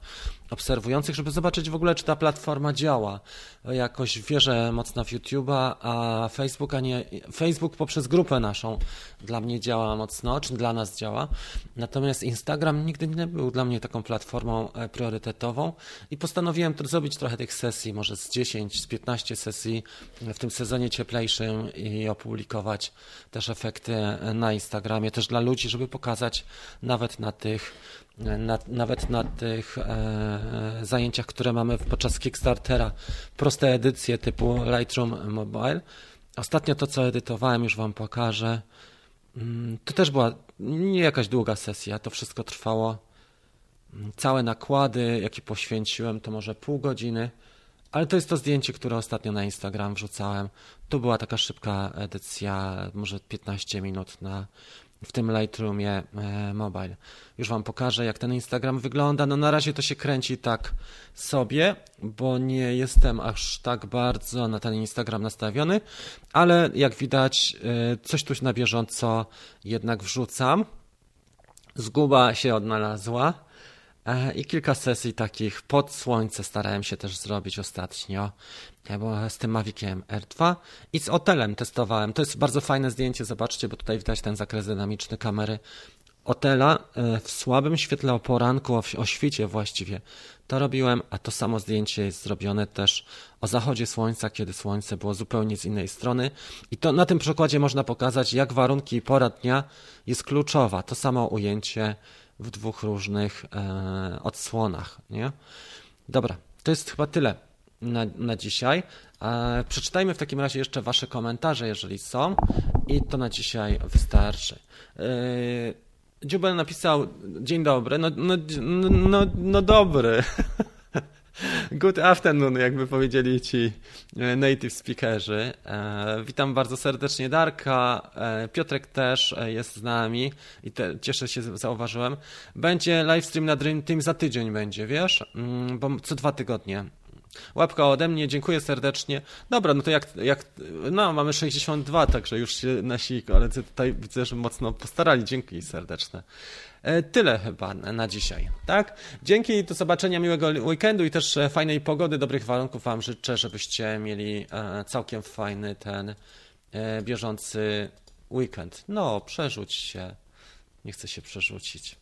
obserwujących, żeby zobaczyć w ogóle, czy ta platforma działa. Jakoś wierzę mocno w YouTube'a, a Facebook, a nie, Facebook poprzez grupę naszą dla mnie działa mocno, czy dla nas działa. Natomiast Instagram nigdy nie był dla mnie taką platformą, E, priorytetową i postanowiłem zrobić trochę tych sesji, może z 10, z 15 sesji w tym sezonie cieplejszym i opublikować też efekty na Instagramie, też dla ludzi, żeby pokazać nawet na tych na, nawet na tych e, zajęciach, które mamy podczas Kickstartera, proste edycje typu Lightroom Mobile. Ostatnio to, co edytowałem, już Wam pokażę. Mm, to też była nie jakaś długa sesja, to wszystko trwało całe nakłady, jakie poświęciłem, to może pół godziny, ale to jest to zdjęcie, które ostatnio na Instagram wrzucałem. Tu była taka szybka edycja, może 15 minut na, w tym Lightroomie e, Mobile. Już Wam pokażę, jak ten Instagram wygląda. No na razie to się kręci tak sobie, bo nie jestem aż tak bardzo na ten Instagram nastawiony, ale jak widać, e, coś tu na bieżąco jednak wrzucam. Zguba się odnalazła. E, I kilka sesji takich pod słońce starałem się też zrobić ostatnio, e, bo z tym Maviciem R2 i z hotelem testowałem. To jest bardzo fajne zdjęcie, zobaczcie, bo tutaj widać ten zakres dynamiczny kamery. Otela e, w słabym świetle o poranku, o świcie właściwie. To robiłem, a to samo zdjęcie jest zrobione też o zachodzie słońca, kiedy słońce było zupełnie z innej strony. I to na tym przykładzie można pokazać, jak warunki i pora dnia jest kluczowa. To samo ujęcie w dwóch różnych e, odsłonach. Nie? Dobra, to jest chyba tyle na, na dzisiaj. E, przeczytajmy w takim razie jeszcze Wasze komentarze, jeżeli są, i to na dzisiaj wystarczy. E, Dziubel napisał: Dzień dobry. No, no, no, no, no dobry. Good afternoon, jakby powiedzieli ci e, native speakerzy. E, witam bardzo serdecznie Darka. E, Piotrek też jest z nami i te, cieszę się, zauważyłem. Będzie livestream na Dream Team za tydzień będzie, wiesz? Mm, bo co dwa tygodnie. Łapka ode mnie, dziękuję serdecznie. Dobra, no to jak, jak no mamy 62, także już się nasi koledzy tutaj widzę, że mocno postarali. Dzięki serdeczne. E, tyle chyba na dzisiaj, tak? Dzięki, do zobaczenia, miłego weekendu i też e, fajnej pogody, dobrych warunków Wam życzę, żebyście mieli e, całkiem fajny ten bieżący weekend. No, przerzuć się. Nie chcę się przerzucić.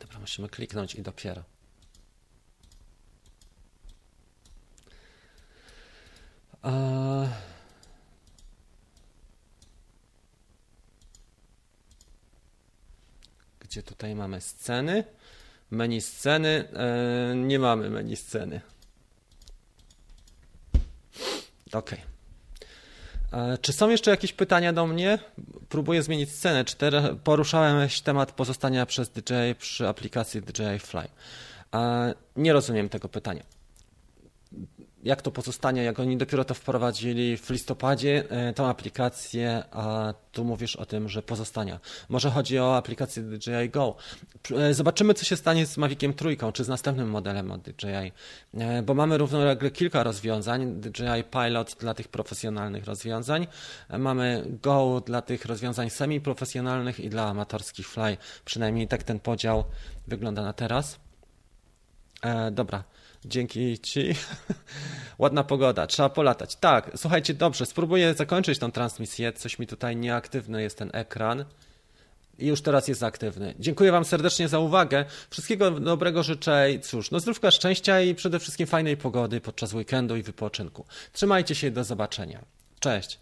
Dobra, musimy kliknąć i dopiero. Gdzie tutaj mamy sceny? Menu sceny. E, nie mamy menu sceny. Ok. E, czy są jeszcze jakieś pytania do mnie? Próbuję zmienić scenę. Czy poruszałem temat pozostania przez DJI przy aplikacji DJI Fly? E, nie rozumiem tego pytania jak to pozostanie, jak oni dopiero to wprowadzili w listopadzie, e, tą aplikację, a tu mówisz o tym, że pozostania. Może chodzi o aplikację DJI Go. E, zobaczymy, co się stanie z Maviciem Trójką, czy z następnym modelem od DJI, e, bo mamy równolegle kilka rozwiązań. DJI Pilot dla tych profesjonalnych rozwiązań, mamy Go dla tych rozwiązań semi-profesjonalnych i dla amatorskich Fly. Przynajmniej tak ten podział wygląda na teraz. Dobra. Dzięki Ci. Ładna pogoda, trzeba polatać. Tak, słuchajcie, dobrze, spróbuję zakończyć tą transmisję. Coś mi tutaj nieaktywny jest ten ekran. I już teraz jest aktywny. Dziękuję Wam serdecznie za uwagę. Wszystkiego dobrego życzę. Cóż, no zdrówka, szczęścia i przede wszystkim fajnej pogody podczas weekendu i wypoczynku. Trzymajcie się, do zobaczenia. Cześć.